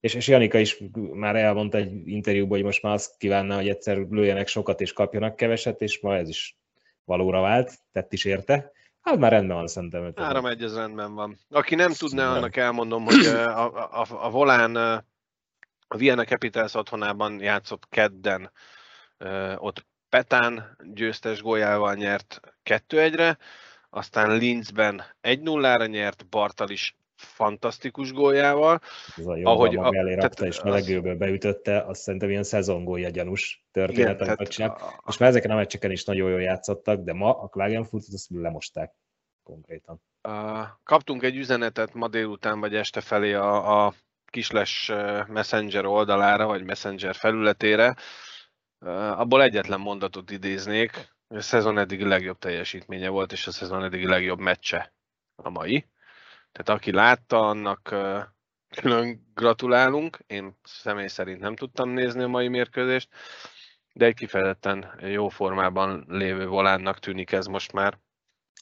És, és Janika is már elmondta egy interjúban, hogy most már azt kívánna, hogy egyszer lőjenek sokat és kapjanak keveset, és ma ez is valóra vált, tett is érte. Hát már rendben van szerintem. Három egy, ez rendben van. Aki nem tudná, annak elmondom, hogy a, a, a, a volán a Vienna Capitals otthonában játszott kedden, ott Petán győztes góljával nyert 2-1-re, aztán Linzben 1-0-ra nyert, Bartal is fantasztikus góljával. Ez a jó ahogy a, elé rakta, és melegőből az... beütötte, azt szerintem ilyen szezongólja gyanús történet, igen, amit csinált. A... És már ezeken a meccseken is nagyon jól játszottak, de ma a Klagenfurtot azt lemosták konkrétan. Uh, kaptunk egy üzenetet ma délután vagy este felé a, a kisles Messenger oldalára, vagy Messenger felületére, abból egyetlen mondatot idéznék, a szezon eddigi legjobb teljesítménye volt, és a szezon eddigi legjobb meccse a mai. Tehát aki látta, annak külön gratulálunk. Én személy szerint nem tudtam nézni a mai mérkőzést, de egy kifejezetten jó formában lévő volánnak tűnik ez most már.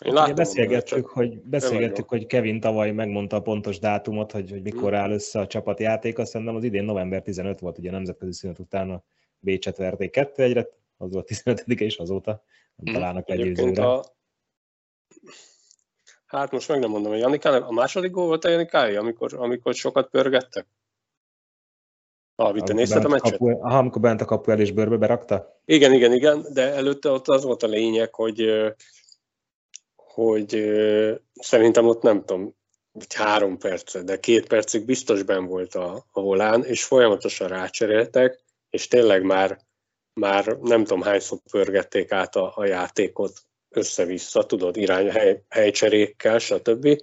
Én látom, beszélgettük, hogy, beszélgettük hogy Kevin tavaly megmondta a pontos dátumot, hogy, hogy mikor áll össze a csapatjáték, azt szerintem az idén november 15 volt, ugye a nemzetközi szünet után a Bécset verték 2 egyre, az volt 15 és azóta nem találnak legyőzőre. A... Hát most meg nem mondom, hogy Janikának a második gól volt a Janikája, amikor, amikor sokat pörgettek? Ah, te nézted a meccset? Kapu, aha, amikor bent a kapu el és bőrbe berakta? Igen, igen, igen, de előtte ott az volt a lényeg, hogy hogy szerintem ott nem tudom, három perc, de két percig biztos ben volt a, a volán, és folyamatosan rácseréltek, és tényleg már, már nem tudom hányszor pörgették át a, a játékot össze-vissza, tudod, irány, hely, helycserékkel, stb.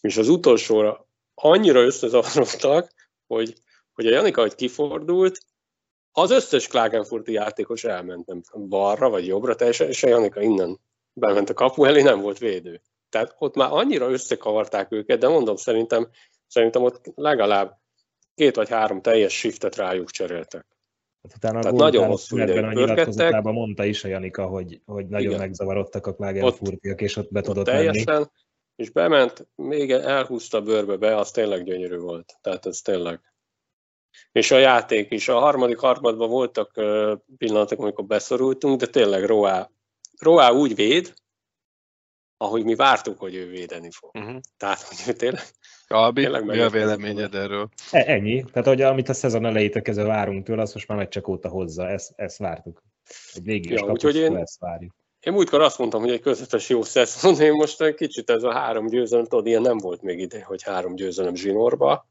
És az utolsóra annyira összezavarodtak, hogy, hogy a Janika, hogy kifordult, az összes Klagenfurti játékos elment nem balra vagy jobbra, teljesen, és a Janika innen bement a kapu elé, nem volt védő. Tehát ott már annyira összekavarták őket, de mondom, szerintem, szerintem ott legalább két vagy három teljes shiftet rájuk cseréltek. Hát utána Tehát nagyon hosszú ideig a nyilatkozatában mondta is a Janika, hogy, hogy nagyon Igen. megzavarodtak a Klagenfurtiak, és ott be tudott ott teljesen, menni. És bement, még elhúzta bőrbe be, az tényleg gyönyörű volt. Tehát ez tényleg. És a játék is. A harmadik harmadban voltak pillanatok, amikor beszorultunk, de tényleg Roá Roá úgy véd, ahogy mi vártuk, hogy ő védeni fog. Uh-huh. Tehát, hogy ő tényleg... Albi, tényleg mi a véleményed erről? E, ennyi. Tehát, hogy amit a szezon elejétől kezdve várunk tőle, azt most már meccsek óta hozza. Ezt, ezt vártuk. Egy végig ja, úgyhogy én, ezt várjuk. Én múltkor azt mondtam, hogy egy közepes jó szezon, én most egy kicsit ez a három győzelem, tudod, ilyen nem volt még ide, hogy három győzelem zsinórba.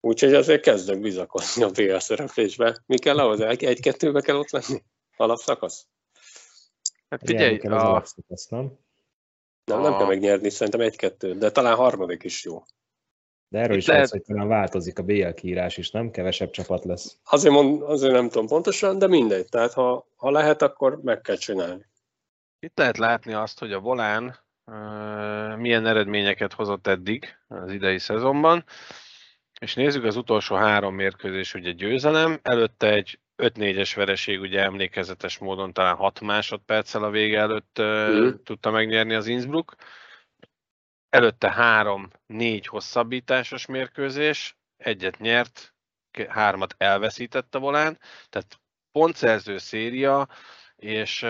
Úgyhogy azért kezdek bizakodni a BL szereplésbe. Mi kell ahhoz? Egy-kettőbe kell ott lenni? Alapszakasz? Hát figyelj, a... a... nem? Nem, nem kell megnyerni, szerintem egy-kettő, de talán harmadik is jó. De erről Itt is lehet... az, hogy talán változik a BL kiírás is, nem? Kevesebb csapat lesz. Azért, mond, azért nem tudom pontosan, de mindegy. Tehát ha, ha lehet, akkor meg kell csinálni. Itt lehet látni azt, hogy a Volán uh, milyen eredményeket hozott eddig az idei szezonban, és nézzük az utolsó három mérkőzés, ugye győzelem, előtte egy 5-4-es vereség, ugye emlékezetes módon talán 6 másodperccel a vége előtt mm. tudta megnyerni az Innsbruck. Előtte 3-4 hosszabbításos mérkőzés, egyet nyert, hármat elveszített a volán, tehát pontszerző széria, és,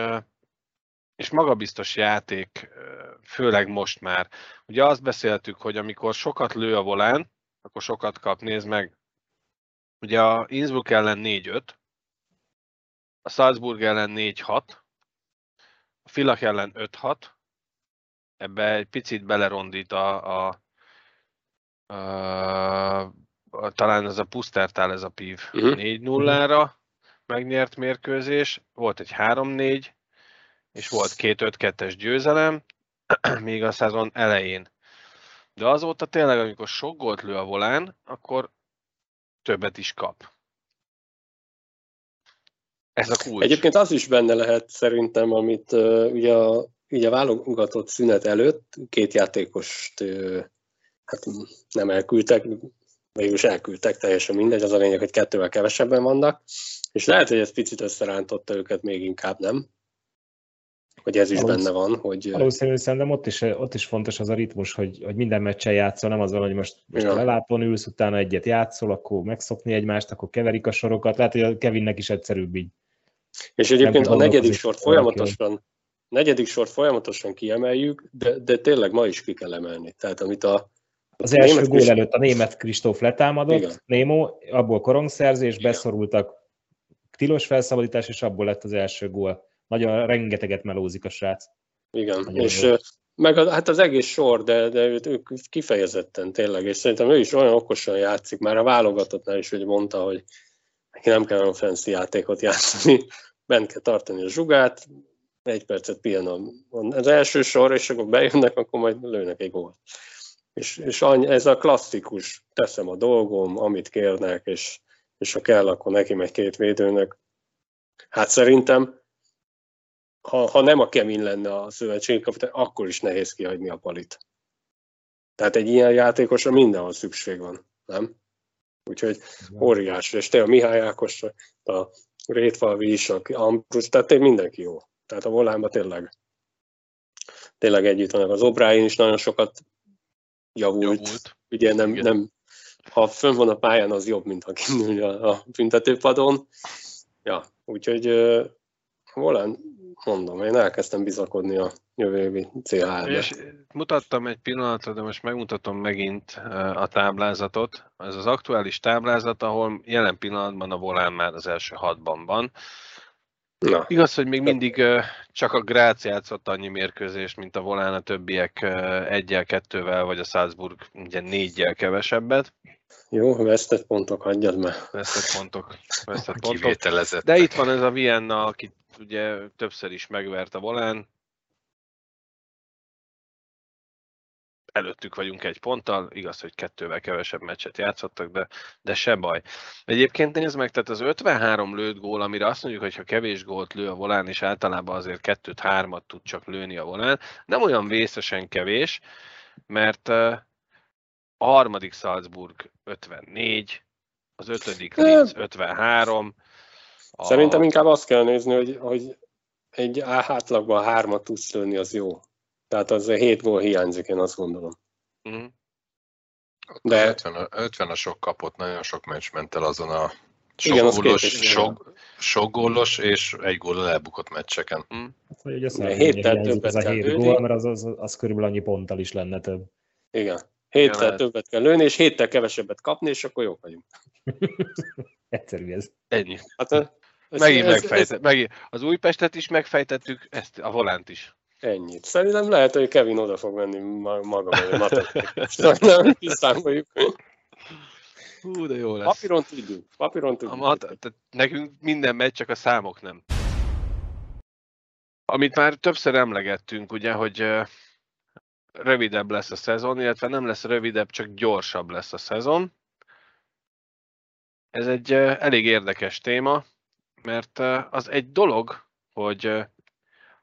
és magabiztos játék, főleg most már. Ugye azt beszéltük, hogy amikor sokat lő a volán, akkor sokat kap, nézd meg. Ugye a Innsbruck ellen 4-5, a Salzburg ellen 4-6, a Filak ellen 5-6, ebbe egy picit belerondít a, a, a, a talán ez a Pusztertál, ez a PIV uh-huh. 4-0-ra megnyert mérkőzés, volt egy 3-4, és volt két 5-2-es győzelem, még a szezon elején. De azóta tényleg, amikor sok gólt lő a volán, akkor többet is kap. Ez a kulcs. Egyébként az is benne lehet szerintem, amit uh, ugye, a, ugye a válogatott szünet előtt két játékost uh, hát nem elküldtek, is elküldtek, teljesen mindegy, az a lényeg, hogy kettővel kevesebben vannak, és lehet, hogy ez picit összerántotta őket még inkább, nem? Hogy ez is Valószínű, benne van, hogy... Valószínűleg szerintem ott is, ott is fontos az a ritmus, hogy, hogy minden meccsen játszol, nem az van, hogy most, most ja. lelátón ülsz, utána egyet játszol, akkor megszokni egymást, akkor keverik a sorokat. Lehet, hogy a Kevinnek is egyszerűbb így és egyébként a negyedik sort folyamatosan, negyedik sort folyamatosan kiemeljük, de, de tényleg ma is ki kell emelni. Tehát amit a, az első gól előtt a német Kristóf letámadott, Igen. Némo, abból korongszerzés, Igen. beszorultak tilos felszabadítás, és abból lett az első gól. Nagyon rengeteget melózik a srác. Igen, Nagyon és volt. meg a, hát az egész sor, de, de ők kifejezetten tényleg, és szerintem ő is olyan okosan játszik, már a válogatottnál is hogy mondta, hogy neki nem kell olyan fancy játékot játszani, bent kell tartani a zsugát, egy percet pihen az első sor, és akkor bejönnek, akkor majd lőnek egy gólt. És, és any, ez a klasszikus, teszem a dolgom, amit kérnek, és, és ha kell, akkor neki megy két védőnek. Hát szerintem, ha, ha nem a Kevin lenne a szövetségkapitány, akkor is nehéz kihagyni a palit. Tehát egy ilyen játékosra mindenhol szükség van, nem? Úgyhogy óriási, és te a Mihály Ákos, a Rétfalvi is, a Ambrus, tehát mindenki jó. Tehát a volánban tényleg, tényleg együtt vannak. Az Obráin is nagyon sokat javult. javult. Ugye nem, nem, ha fönn van a pályán, az jobb, mint ha kinülni a, a büntetőpadon. Ja, úgyhogy uh, volán, mondom, én elkezdtem bizakodni a jövő évi CHL-be. És mutattam egy pillanatra, de most megmutatom megint a táblázatot. Ez az aktuális táblázat, ahol jelen pillanatban a volán már az első hatban van. Na. Igaz, hogy még mindig csak a Grác játszott annyi mérkőzést, mint a volán, a többiek egyel, kettővel, vagy a Salzburg ugye négyel kevesebbet. Jó, vesztett pontok, hagyjad már. Vesztett pontok. Vesztett pontok. De itt van ez a Vienna, akit ugye többször is megvert a volán, előttük vagyunk egy ponttal, igaz, hogy kettővel kevesebb meccset játszottak, de, de se baj. Egyébként nézd meg, tehát az 53 lőtt gól, amire azt mondjuk, hogy ha kevés gólt lő a volán, és általában azért kettőt, hármat tud csak lőni a volán, nem olyan vészesen kevés, mert a harmadik Salzburg 54, az ötödik Linz 53. A... Szerintem inkább azt kell nézni, hogy, hogy egy átlagban hármat tudsz lőni, az jó. Tehát az 7 gól hiányzik, én azt gondolom. Mm. De 50, a, 50 a sok kapott, nagyon sok meccs ment el azon a sok, igen, gólos, sok, sok gólos és egy gól elbukott meccseken. Mm. Hát, hogy ugye a héttel többet az a hét. Gól, mert az, az, az körülbelül annyi ponttal is lenne több. Igen. Héttel igen, többet kell lőni, és héttel kevesebbet kapni, és akkor jók vagyunk. Egyszerű ez. Ennyi. Hát, ez, megint ez, megfejtett, ez, megint. Az Újpestet is megfejtettük, ezt a volánt is. Ennyit. Szerintem lehet, hogy Kevin oda fog menni maga mellé. Nem kiszámoljuk. Hú, de jó lesz. Papíron tudjuk. Papíron tudjuk. A mat- tehát nekünk minden megy, csak a számok nem. Amit már többször emlegettünk, ugye, hogy rövidebb lesz a szezon, illetve nem lesz rövidebb, csak gyorsabb lesz a szezon. Ez egy elég érdekes téma, mert az egy dolog, hogy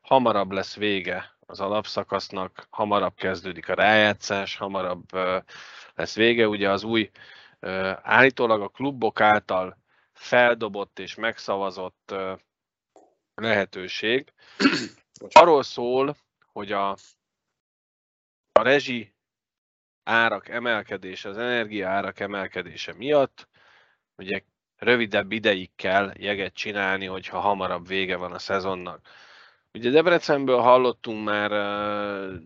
hamarabb lesz vége az alapszakasznak, hamarabb kezdődik a rájátszás, hamarabb lesz vége. Ugye az új állítólag a klubok által feldobott és megszavazott lehetőség arról szól, hogy a, a rezsi árak emelkedése, az energia árak emelkedése miatt ugye rövidebb ideig kell jeget csinálni, hogyha hamarabb vége van a szezonnak. Ugye Debrecenből hallottunk már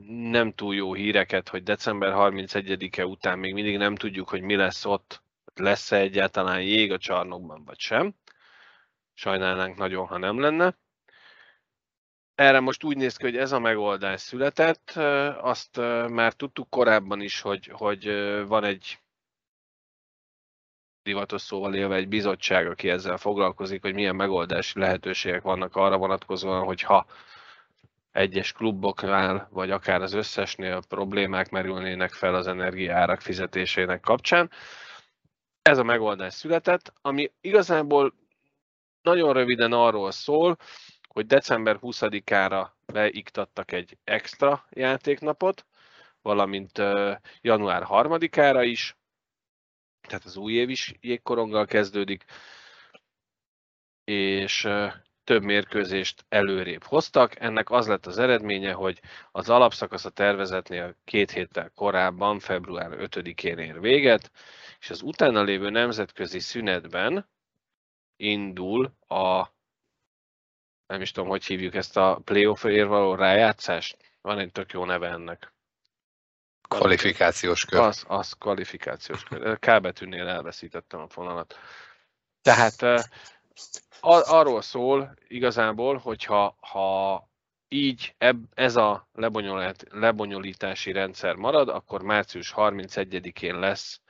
nem túl jó híreket, hogy december 31-e után még mindig nem tudjuk, hogy mi lesz ott, lesz-e egyáltalán jég a csarnokban, vagy sem. Sajnálnánk nagyon, ha nem lenne. Erre most úgy néz ki, hogy ez a megoldás született. Azt már tudtuk korábban is, hogy, hogy van egy divatos szóval élve egy bizottság, aki ezzel foglalkozik, hogy milyen megoldási lehetőségek vannak arra vonatkozóan, hogy ha egyes kluboknál, vagy akár az összesnél problémák merülnének fel az energiárak fizetésének kapcsán. Ez a megoldás született, ami igazából nagyon röviden arról szól, hogy december 20-ára beiktattak egy extra játéknapot, valamint január 3-ára is, tehát az új év is jégkoronggal kezdődik, és több mérkőzést előrébb hoztak. Ennek az lett az eredménye, hogy az alapszakasz a tervezetnél két héttel korábban, február 5-én ér véget, és az utána lévő nemzetközi szünetben indul a nem is tudom, hogy hívjuk ezt a playoff-ért való rájátszást. Van egy tök jó neve ennek. Kvalifikációs kör. Az, az kvalifikációs kör. K betűnél elveszítettem a fonalat. Tehát ar- arról szól igazából, hogyha ha így eb, ez a lebonyolítási rendszer marad, akkor március 31-én lesz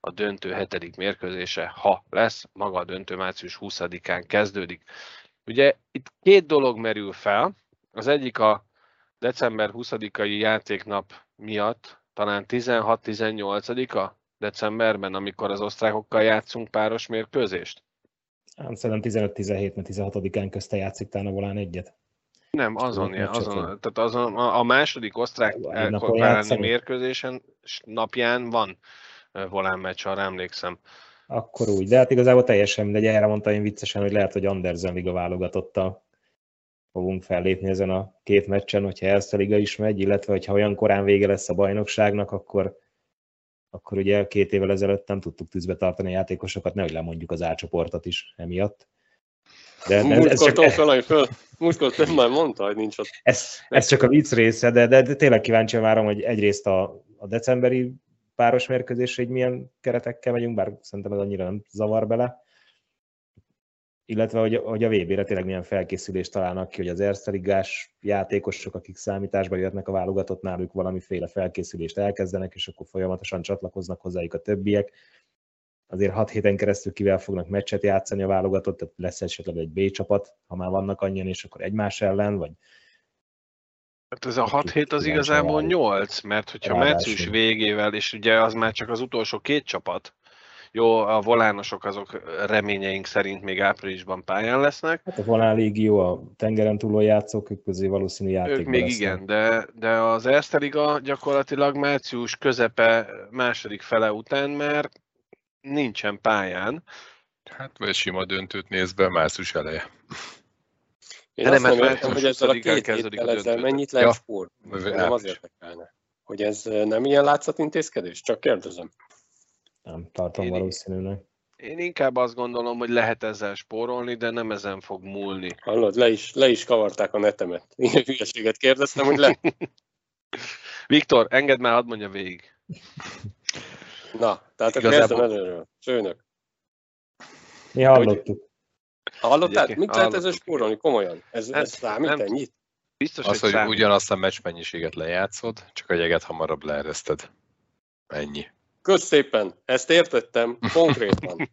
a döntő hetedik mérkőzése, ha lesz, maga a döntő március 20-án kezdődik. Ugye itt két dolog merül fel, az egyik a december 20-ai játéknap miatt talán 16-18-a decemberben, amikor az osztrákokkal játszunk páros mérkőzést? Hát szerintem 15-17, mert 16-án közte játszik talán a volán egyet. Nem, azon, ja, azon, tehát azon a, a második osztrák játszani. mérkőzésen napján van volán meccs, arra emlékszem. Akkor úgy, de hát igazából teljesen mindegy, erre mondta én viccesen, hogy lehet, hogy Andersen Liga válogatottal fogunk fellépni ezen a két meccsen, hogyha Erste Liga is megy, illetve hogyha olyan korán vége lesz a bajnokságnak, akkor, akkor ugye két évvel ezelőtt nem tudtuk tűzbe tartani a játékosokat, nehogy lemondjuk az átcsoportot is emiatt. De, de ez csak... föl, múltkor már mondta, hogy nincs ott. Ez, ez csak a vicc része, de, de, de tényleg kíváncsi várom, hogy egyrészt a, a decemberi páros mérkőzésre, hogy milyen keretekkel megyünk, bár szerintem ez annyira nem zavar bele. Illetve, hogy, hogy a VB-re tényleg milyen felkészülést találnak ki, hogy az Ersteligás játékosok, akik számításba jöhetnek a válogatott náluk valamiféle felkészülést elkezdenek, és akkor folyamatosan csatlakoznak hozzájuk a többiek. Azért 6 héten keresztül kivel fognak meccset játszani a válogatott, tehát lesz esetleg egy B csapat, ha már vannak annyian, és akkor egymás ellen, vagy Hát ez a 6 hét az igazából 8, mert hogyha március végével, és ugye az már csak az utolsó két csapat, jó, a volánosok azok reményeink szerint még áprilisban pályán lesznek. Hát a volán légió, a tengeren túlon játszók, ők közé valószínű játék. Ők még lesznek. igen, de, de az Erste Liga gyakorlatilag március közepe második fele után már nincsen pályán. Hát vagy sima döntőt néz be március eleje. Én azt nem értem, hogy ezzel a két héttel ezzel mennyit lehet ja. spór. Nem az érdekelne. Hogy ez nem ilyen látszatintézkedés? Csak kérdezem. Nem, tartom én, valószínűleg. Én inkább azt gondolom, hogy lehet ezzel spórolni, de nem ezen fog múlni. Hallod, le is, le is kavarták a netemet. Ilyen hülyeséget kérdeztem, hogy le. Viktor, engedd már, hadd mondja végig. Na, tehát Igazából... kezdem előről. Főnök. Mi hallottuk. Hallottál? Mit hallottuk. lehet ezzel spórolni? Komolyan? Ez, ez számít nem. ennyit? Biztos, az, hogy, hogy ugyanazt a meccs mennyiséget lejátszod, csak a jeget hamarabb leereszted. Ennyi. Kösz szépen, ezt értettem konkrétan.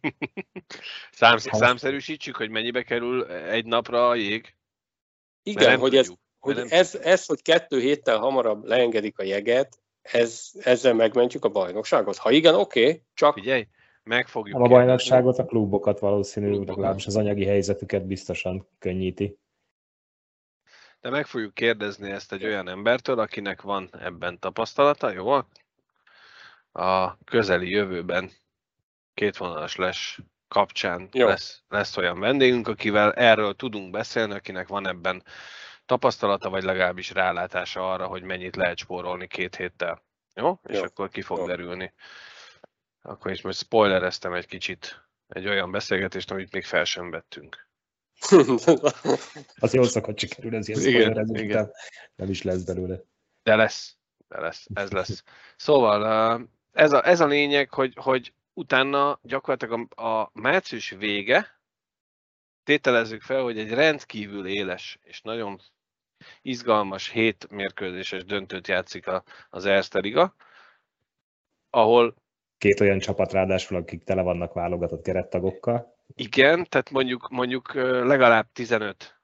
Szám, számszerűsítsük, hogy mennyibe kerül egy napra a jég? Igen, hogy, ez, hogy ez, ez, hogy kettő héttel hamarabb leengedik a jeget, ez, ezzel megmentjük a bajnokságot? Ha igen, oké, okay, csak... Figyelj, meg fogjuk A bajnokságot, a klubokat valószínűleg, legalábbis az anyagi helyzetüket biztosan könnyíti. De meg fogjuk kérdezni ezt egy olyan embertől, akinek van ebben tapasztalata, jó? A közeli jövőben kétvonalas les kapcsán lesz, lesz olyan vendégünk, akivel erről tudunk beszélni, akinek van ebben tapasztalata, vagy legalábbis rálátása arra, hogy mennyit lehet spórolni két héttel. Jó? És Jó. akkor ki fog Jó. derülni. Akkor is most spoilereztem egy kicsit egy olyan beszélgetést, amit még fel sem vettünk. az jól szokott sikerül, ez ilyen igen, igen. nem is lesz belőle. De lesz, de lesz, ez lesz. Szóval ez a, ez a lényeg, hogy, hogy utána gyakorlatilag a, a március vége, tételezzük fel, hogy egy rendkívül éles és nagyon izgalmas hét mérkőzéses döntőt játszik a, az Erste Liga, ahol két olyan csapat ráadásul, akik tele vannak válogatott kerettagokkal. Igen, tehát mondjuk, mondjuk legalább 15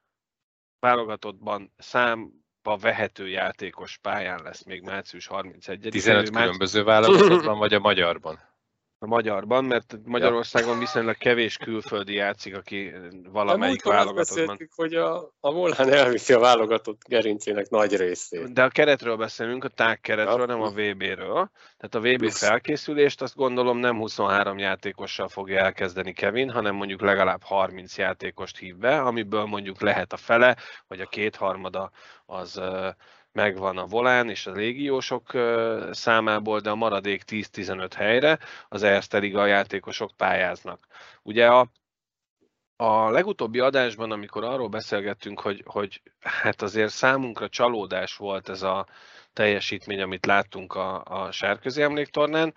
válogatottban számba vehető játékos pályán lesz még március 31 15 különböző válogatottban, vagy a magyarban? A magyarban, mert Magyarországon viszonylag kevés külföldi játszik, aki valamelyik válogatottban. hogy a, a Volán elviszi a válogatott gerincének nagy részét. De a keretről beszélünk, a tág keretről, ja. nem a VB-ről. Tehát a VB felkészülést azt gondolom nem 23 játékossal fogja elkezdeni Kevin, hanem mondjuk legalább 30 játékost hív be, amiből mondjuk lehet a fele, vagy a kétharmada az megvan a volán és a légiósok számából, de a maradék 10-15 helyre az Erste Liga játékosok pályáznak. Ugye a, a legutóbbi adásban, amikor arról beszélgettünk, hogy, hogy hát azért számunkra csalódás volt ez a teljesítmény, amit láttunk a, a sárközi emléktornán,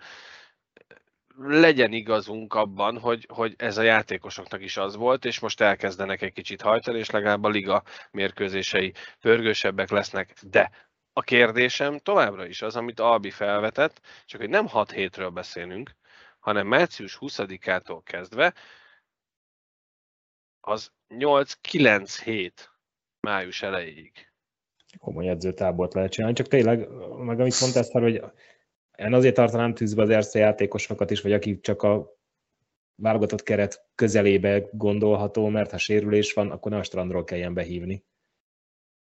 legyen igazunk abban, hogy, hogy ez a játékosoknak is az volt, és most elkezdenek egy kicsit hajtani, és legalább a liga mérkőzései pörgősebbek lesznek. De a kérdésem továbbra is az, amit Albi felvetett, csak hogy nem 6 hétről beszélünk, hanem március 20-ától kezdve az 8-9 hét május elejéig. Komoly edzőtábort lehet csinálni, csak tényleg, meg amit mondtál, hogy én azért tartanám tűzbe az Erste játékosokat is, vagy akik csak a válogatott keret közelébe gondolható, mert ha sérülés van, akkor ne a strandról kelljen behívni.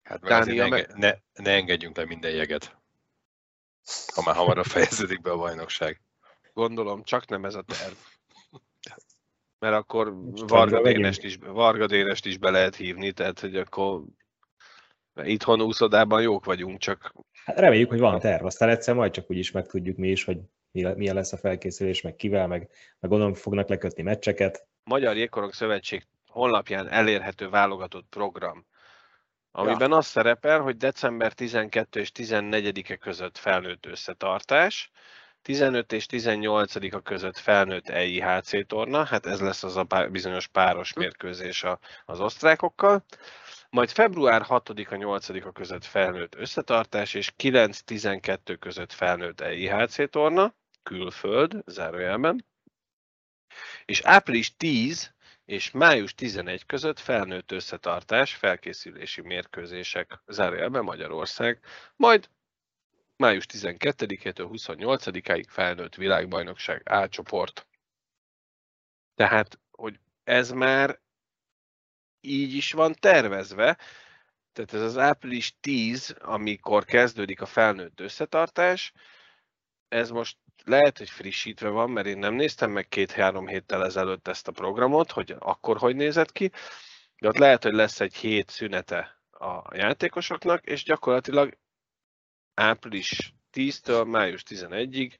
Hát meg ne, meg... ne, ne engedjünk le minden jeget, ha már hamarabb fejeződik be a bajnokság. Gondolom, csak nem ez a terv. Mert akkor Varga Dénest, is, Varga Dénest is be lehet hívni, tehát hogy akkor itthon úszodában jók vagyunk, csak... Hát reméljük, hogy van terv, aztán egyszer majd csak úgy is megtudjuk mi is, hogy milyen lesz a felkészülés, meg kivel, meg, meg gondolom fognak lekötni meccseket. Magyar Jégkorong Szövetség honlapján elérhető válogatott program, amiben ja. az szerepel, hogy december 12 és 14-e között felnőtt összetartás, 15 és 18-a között felnőtt EIHC torna, hát ez lesz az a bizonyos páros mérkőzés az osztrákokkal, majd február 6-a 8-a között felnőtt összetartás, és 9-12 között felnőtt EIHC torna, külföld, zárójelben, és április 10 és május 11 között felnőtt összetartás, felkészülési mérkőzések, zárójelben Magyarország, majd május 12-től 28-áig felnőtt világbajnokság A csoport. Tehát, hogy ez már így is van tervezve, tehát ez az április 10, amikor kezdődik a felnőtt összetartás, ez most lehet, hogy frissítve van, mert én nem néztem meg két-három héttel ezelőtt ezt a programot, hogy akkor hogy nézett ki, de ott lehet, hogy lesz egy hét szünete a játékosoknak, és gyakorlatilag április 10-től május 11-ig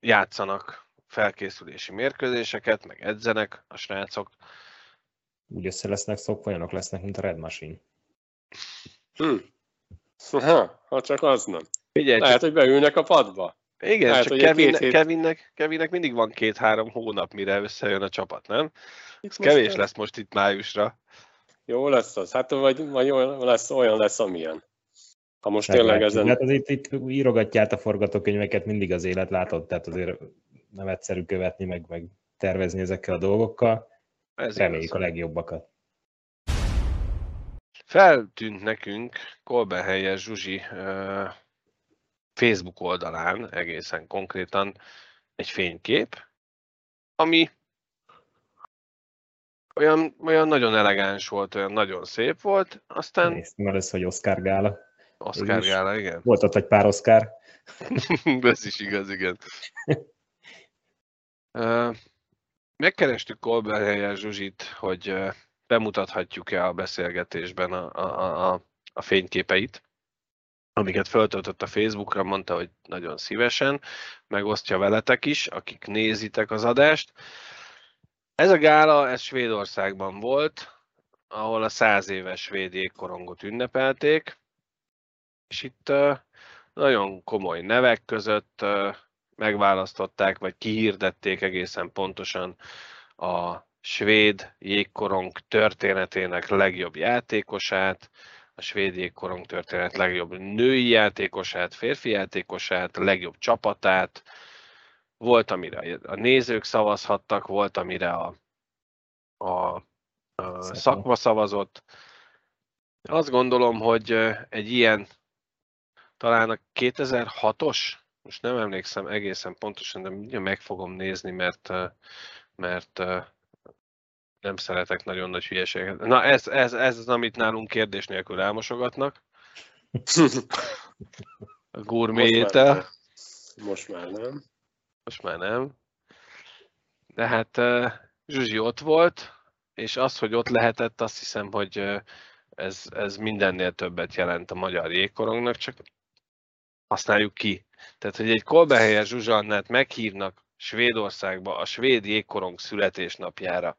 játszanak felkészülési mérkőzéseket, meg edzenek a srácok. Úgy össze lesznek szokva, olyanok lesznek, mint a Red Machine. Hm. Ha, ha csak az nem. Figyelj, Lehet, csak... hogy beülnek a padba. Igen, Lehet, csak Kevin, hét... Kevinnek, Kevinnek mindig van két-három hónap, mire összejön a csapat, nem? Ez kevés lesz most itt májusra. Jó lesz az. Hát vagy, vagy olyan, lesz, olyan lesz, amilyen. Ha most Nem tényleg ezen... Hát az itt, itt írogatja át a forgatókönyveket mindig az élet, látod, tehát azért nem egyszerű követni, meg, meg tervezni ezekkel a dolgokkal. Ez Reméljük igaz. a legjobbakat. Feltűnt nekünk Kolbenhelyes Zsuzsi Facebook oldalán egészen konkrétan egy fénykép, ami olyan, olyan nagyon elegáns volt, olyan nagyon szép volt, aztán... Néztem először, hogy Oscar Gála. Oscar Gála, igen. Volt ott egy pár Oscar. Ez is igaz, igen. Megkerestük Kolberhelyen Zsuzsit, hogy bemutathatjuk-e a beszélgetésben a, a, a, a fényképeit, amiket föltöltött a Facebookra, mondta, hogy nagyon szívesen, megosztja veletek is, akik nézitek az adást. Ez a gála, ez Svédországban volt, ahol a száz éves svéd jégkorongot ünnepelték, és itt nagyon komoly nevek között megválasztották, vagy kihirdették egészen pontosan a svéd jégkorong történetének legjobb játékosát, a svéd jégkorong történet legjobb női játékosát, férfi játékosát, legjobb csapatát, volt, amire a nézők szavazhattak, volt, amire a, a, a szakma szavazott. Azt gondolom, hogy egy ilyen, talán a 2006-os, most nem emlékszem egészen pontosan, de mindjárt meg fogom nézni, mert, mert nem szeretek nagyon nagy hülyeséget. Na ez, ez, ez az, amit nálunk kérdés nélkül elmosogatnak. A gurméjétel. Most már nem. Most már nem. De hát Zsuzsi ott volt, és az, hogy ott lehetett, azt hiszem, hogy ez, ez mindennél többet jelent a magyar jégkorongnak, csak használjuk ki. Tehát, hogy egy Kolbehelyes Zsuzsannát meghívnak Svédországba a svéd jégkorong születésnapjára.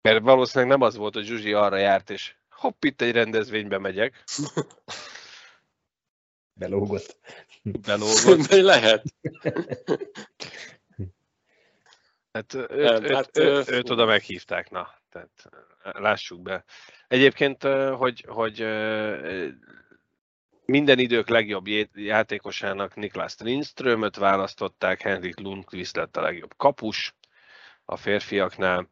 Mert valószínűleg nem az volt, hogy Zsuzsi arra járt, és hopp, itt egy rendezvénybe megyek. Belógott. Belógott. Lehet. Hát őt, őt, hát, őt, őt oda meghívták, na, tehát lássuk be. Egyébként, hogy, hogy minden idők legjobb játékosának Niklas Lindströmöt választották, Henrik Lundqvist lett a legjobb kapus a férfiaknál,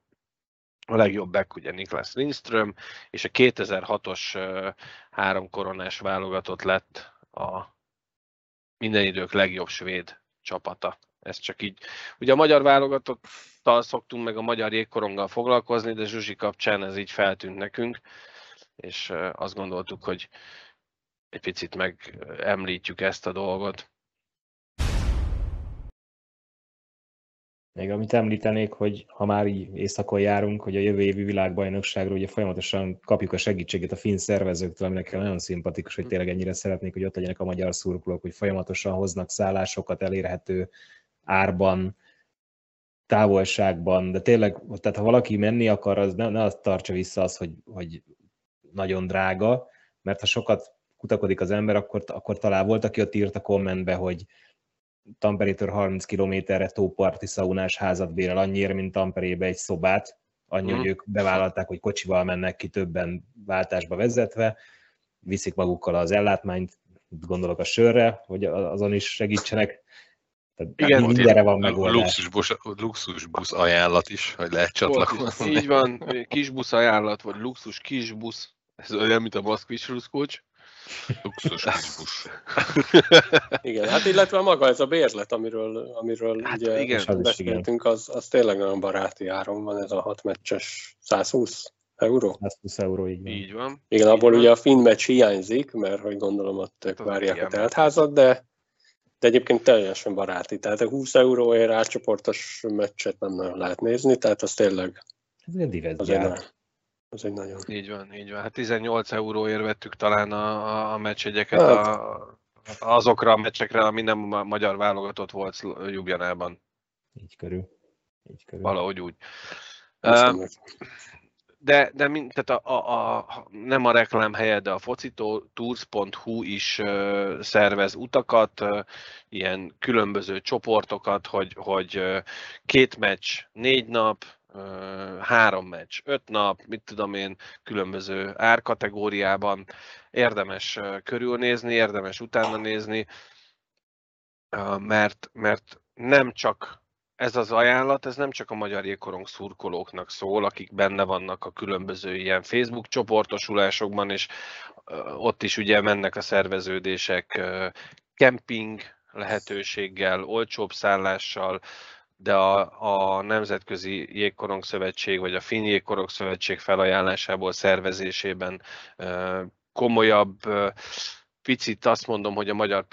a legjobb back ugye Niklas Lindström, és a 2006-os három koronás válogatott lett a minden idők legjobb svéd csapata. Ez csak így. Ugye a magyar válogatottal szoktunk meg a magyar jégkoronggal foglalkozni, de Zsuzsi kapcsán ez így feltűnt nekünk, és azt gondoltuk, hogy egy picit megemlítjük ezt a dolgot. Még amit említenék, hogy ha már így éjszakon járunk, hogy a jövő évi világbajnokságról ugye folyamatosan kapjuk a segítséget a finn szervezőktől, ami nekem nagyon szimpatikus, hogy tényleg ennyire szeretnék, hogy ott legyenek a magyar szurkolók, hogy folyamatosan hoznak szállásokat elérhető árban, távolságban, de tényleg, tehát ha valaki menni akar, az ne, ne azt tartsa vissza az, hogy, hogy nagyon drága, mert ha sokat kutakodik az ember, akkor, akkor talán volt, aki ott írt a kommentbe, hogy Tamperétől 30 kilométerre tóparti szaunás házat bérel annyiért, mint Tamperébe egy szobát, annyi, mm. hogy ők bevállalták, hogy kocsival mennek ki többen váltásba vezetve, viszik magukkal az ellátmányt, gondolok a sörre, hogy azon is segítsenek. Tehát Igen, mindenre van megoldás. Luxusbusz, luxusbusz ajánlat is, hogy lehet csatlakozni. Így van, kisbusz ajánlat, vagy luxus kisbusz, ez olyan, mint a Moszkvics Ruszkocs. Luxus busz. igen, hát illetve maga ez a bérlet, amiről, amiről hát ugye igen, beszéltünk, az, az tényleg nagyon baráti áron van, ez a hat meccses 120 euró? 120 euró, így van. Így van. Igen, abból van. ugye a finn meccs hiányzik, mert hogy gondolom ott ők várják a teltházat, de, de egyébként teljesen baráti. Tehát a 20 euróért átcsoportos meccset nem nagyon lehet nézni, tehát az tényleg... Ez egy az egy, az egy nagyon... Így van, így van. Hát 18 euróért vettük talán a, a, a meccsegyeket hát. a, azokra a meccsekre, ami nem a magyar válogatott volt Ljubljanában. Így körül. Így körül. Valahogy úgy. de, de mind, tehát a, a, a, nem a reklám helye, de a focitours.hu is uh, szervez utakat, uh, ilyen különböző csoportokat, hogy, hogy uh, két meccs, négy nap, három meccs, öt nap, mit tudom én, különböző árkategóriában. Érdemes körülnézni, érdemes utána nézni, mert, mert nem csak ez az ajánlat, ez nem csak a magyar jégkorong szurkolóknak szól, akik benne vannak a különböző ilyen Facebook csoportosulásokban, és ott is ugye mennek a szerveződések kemping lehetőséggel, olcsóbb szállással, de a, a Nemzetközi Jégkorong Szövetség vagy a Finn Jégkorong Szövetség felajánlásából szervezésében komolyabb, picit azt mondom, hogy a magyar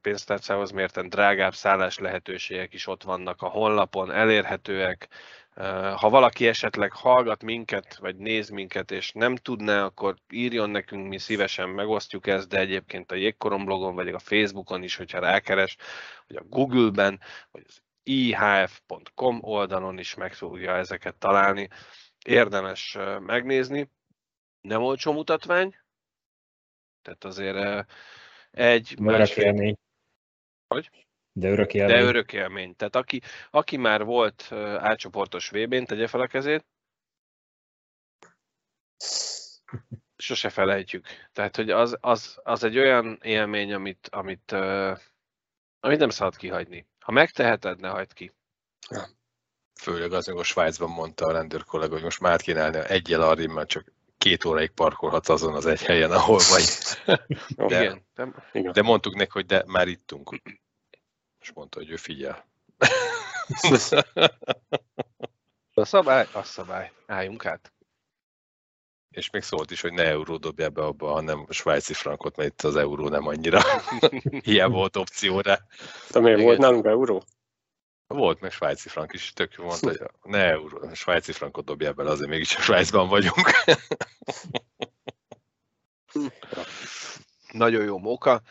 pénztárcához mérten drágább szállás lehetőségek is ott vannak a honlapon, elérhetőek. Ha valaki esetleg hallgat minket, vagy néz minket, és nem tudná, akkor írjon nekünk, mi szívesen megosztjuk ezt, de egyébként a Jégkorom blogon, vagy a Facebookon is, hogyha rákeres, vagy a Google-ben, vagy az ihf.com oldalon is meg tudja ezeket találni. Érdemes megnézni. Nem olcsó mutatvány, tehát azért egy másfél... élmény. Hogy? De örök élmény. De örök élmény. Tehát aki, aki már volt átcsoportos VB-n, tegye fel a kezét. Sose felejtjük. Tehát, hogy az, az, az egy olyan élmény, amit, amit, amit nem szabad kihagyni. Ha megteheted, ne hagyd ki. Ja. Főleg az, hogy a Svájcban mondta a rendőr kollega, hogy most már állni egyel arra, mert csak két óráig parkolhatsz azon az egy helyen, ahol vagy. De, Igen. de mondtuk neki, hogy de már ittunk. És mondta, hogy ő figyel. a szabály, a szabály. Álljunk át. És még szólt is, hogy ne euró dobja be abba, hanem svájci frankot, mert itt az euró nem annyira. Hiába volt opcióra. De miért volt nálunk euró? Volt, meg svájci frank is, tök jó mondta, hogy ne euró, svájci frankot dobja bele, azért mégis a Svájcban vagyunk. Nagyon jó móka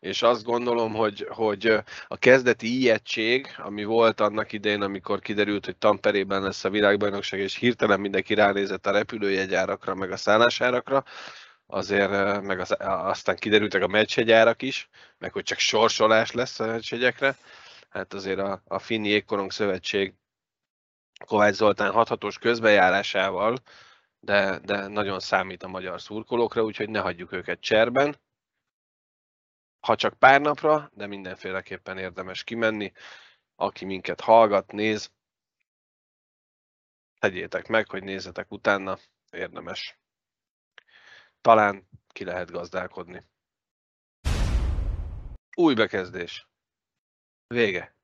és azt gondolom, hogy, hogy a kezdeti ijegység, ami volt annak idején, amikor kiderült, hogy Tamperében lesz a világbajnokság, és hirtelen mindenki ránézett a repülőjegyárakra, meg a szállásárakra, azért meg az, aztán kiderültek a meccsjegyárak is, meg hogy csak sorsolás lesz a meccsjegyekre. Hát azért a, a Finn Jégkorong Szövetség Kovács Zoltán hathatós közbejárásával, de, de nagyon számít a magyar szurkolókra, úgyhogy ne hagyjuk őket cserben ha csak pár napra, de mindenféleképpen érdemes kimenni. Aki minket hallgat, néz, tegyétek meg, hogy nézzetek utána, érdemes. Talán ki lehet gazdálkodni. Új bekezdés. Vége.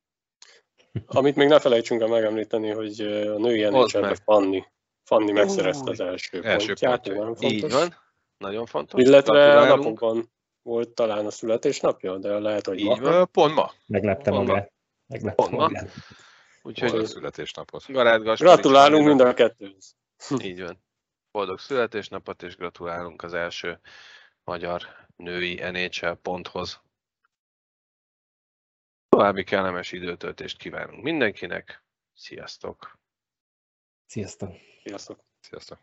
Amit még ne felejtsünk el megemlíteni, hogy a női nhl Fanni, Fanni megszerezte az első, első pontját. Így van, nagyon fontos. Illetve a napokban volt talán a születésnapja, de lehet, hogy Így ma. Van, pont ma. Meglepte magát. Meglepte pont magát. ma. Úgyhogy Boldog születésnapot. Gratulálunk mind a kettőhöz. Így van. Boldog születésnapot, és gratulálunk az első magyar női NHL ponthoz. További kellemes időtöltést kívánunk mindenkinek. Sziasztok! Sziasztok! Sziasztok! Sziasztok!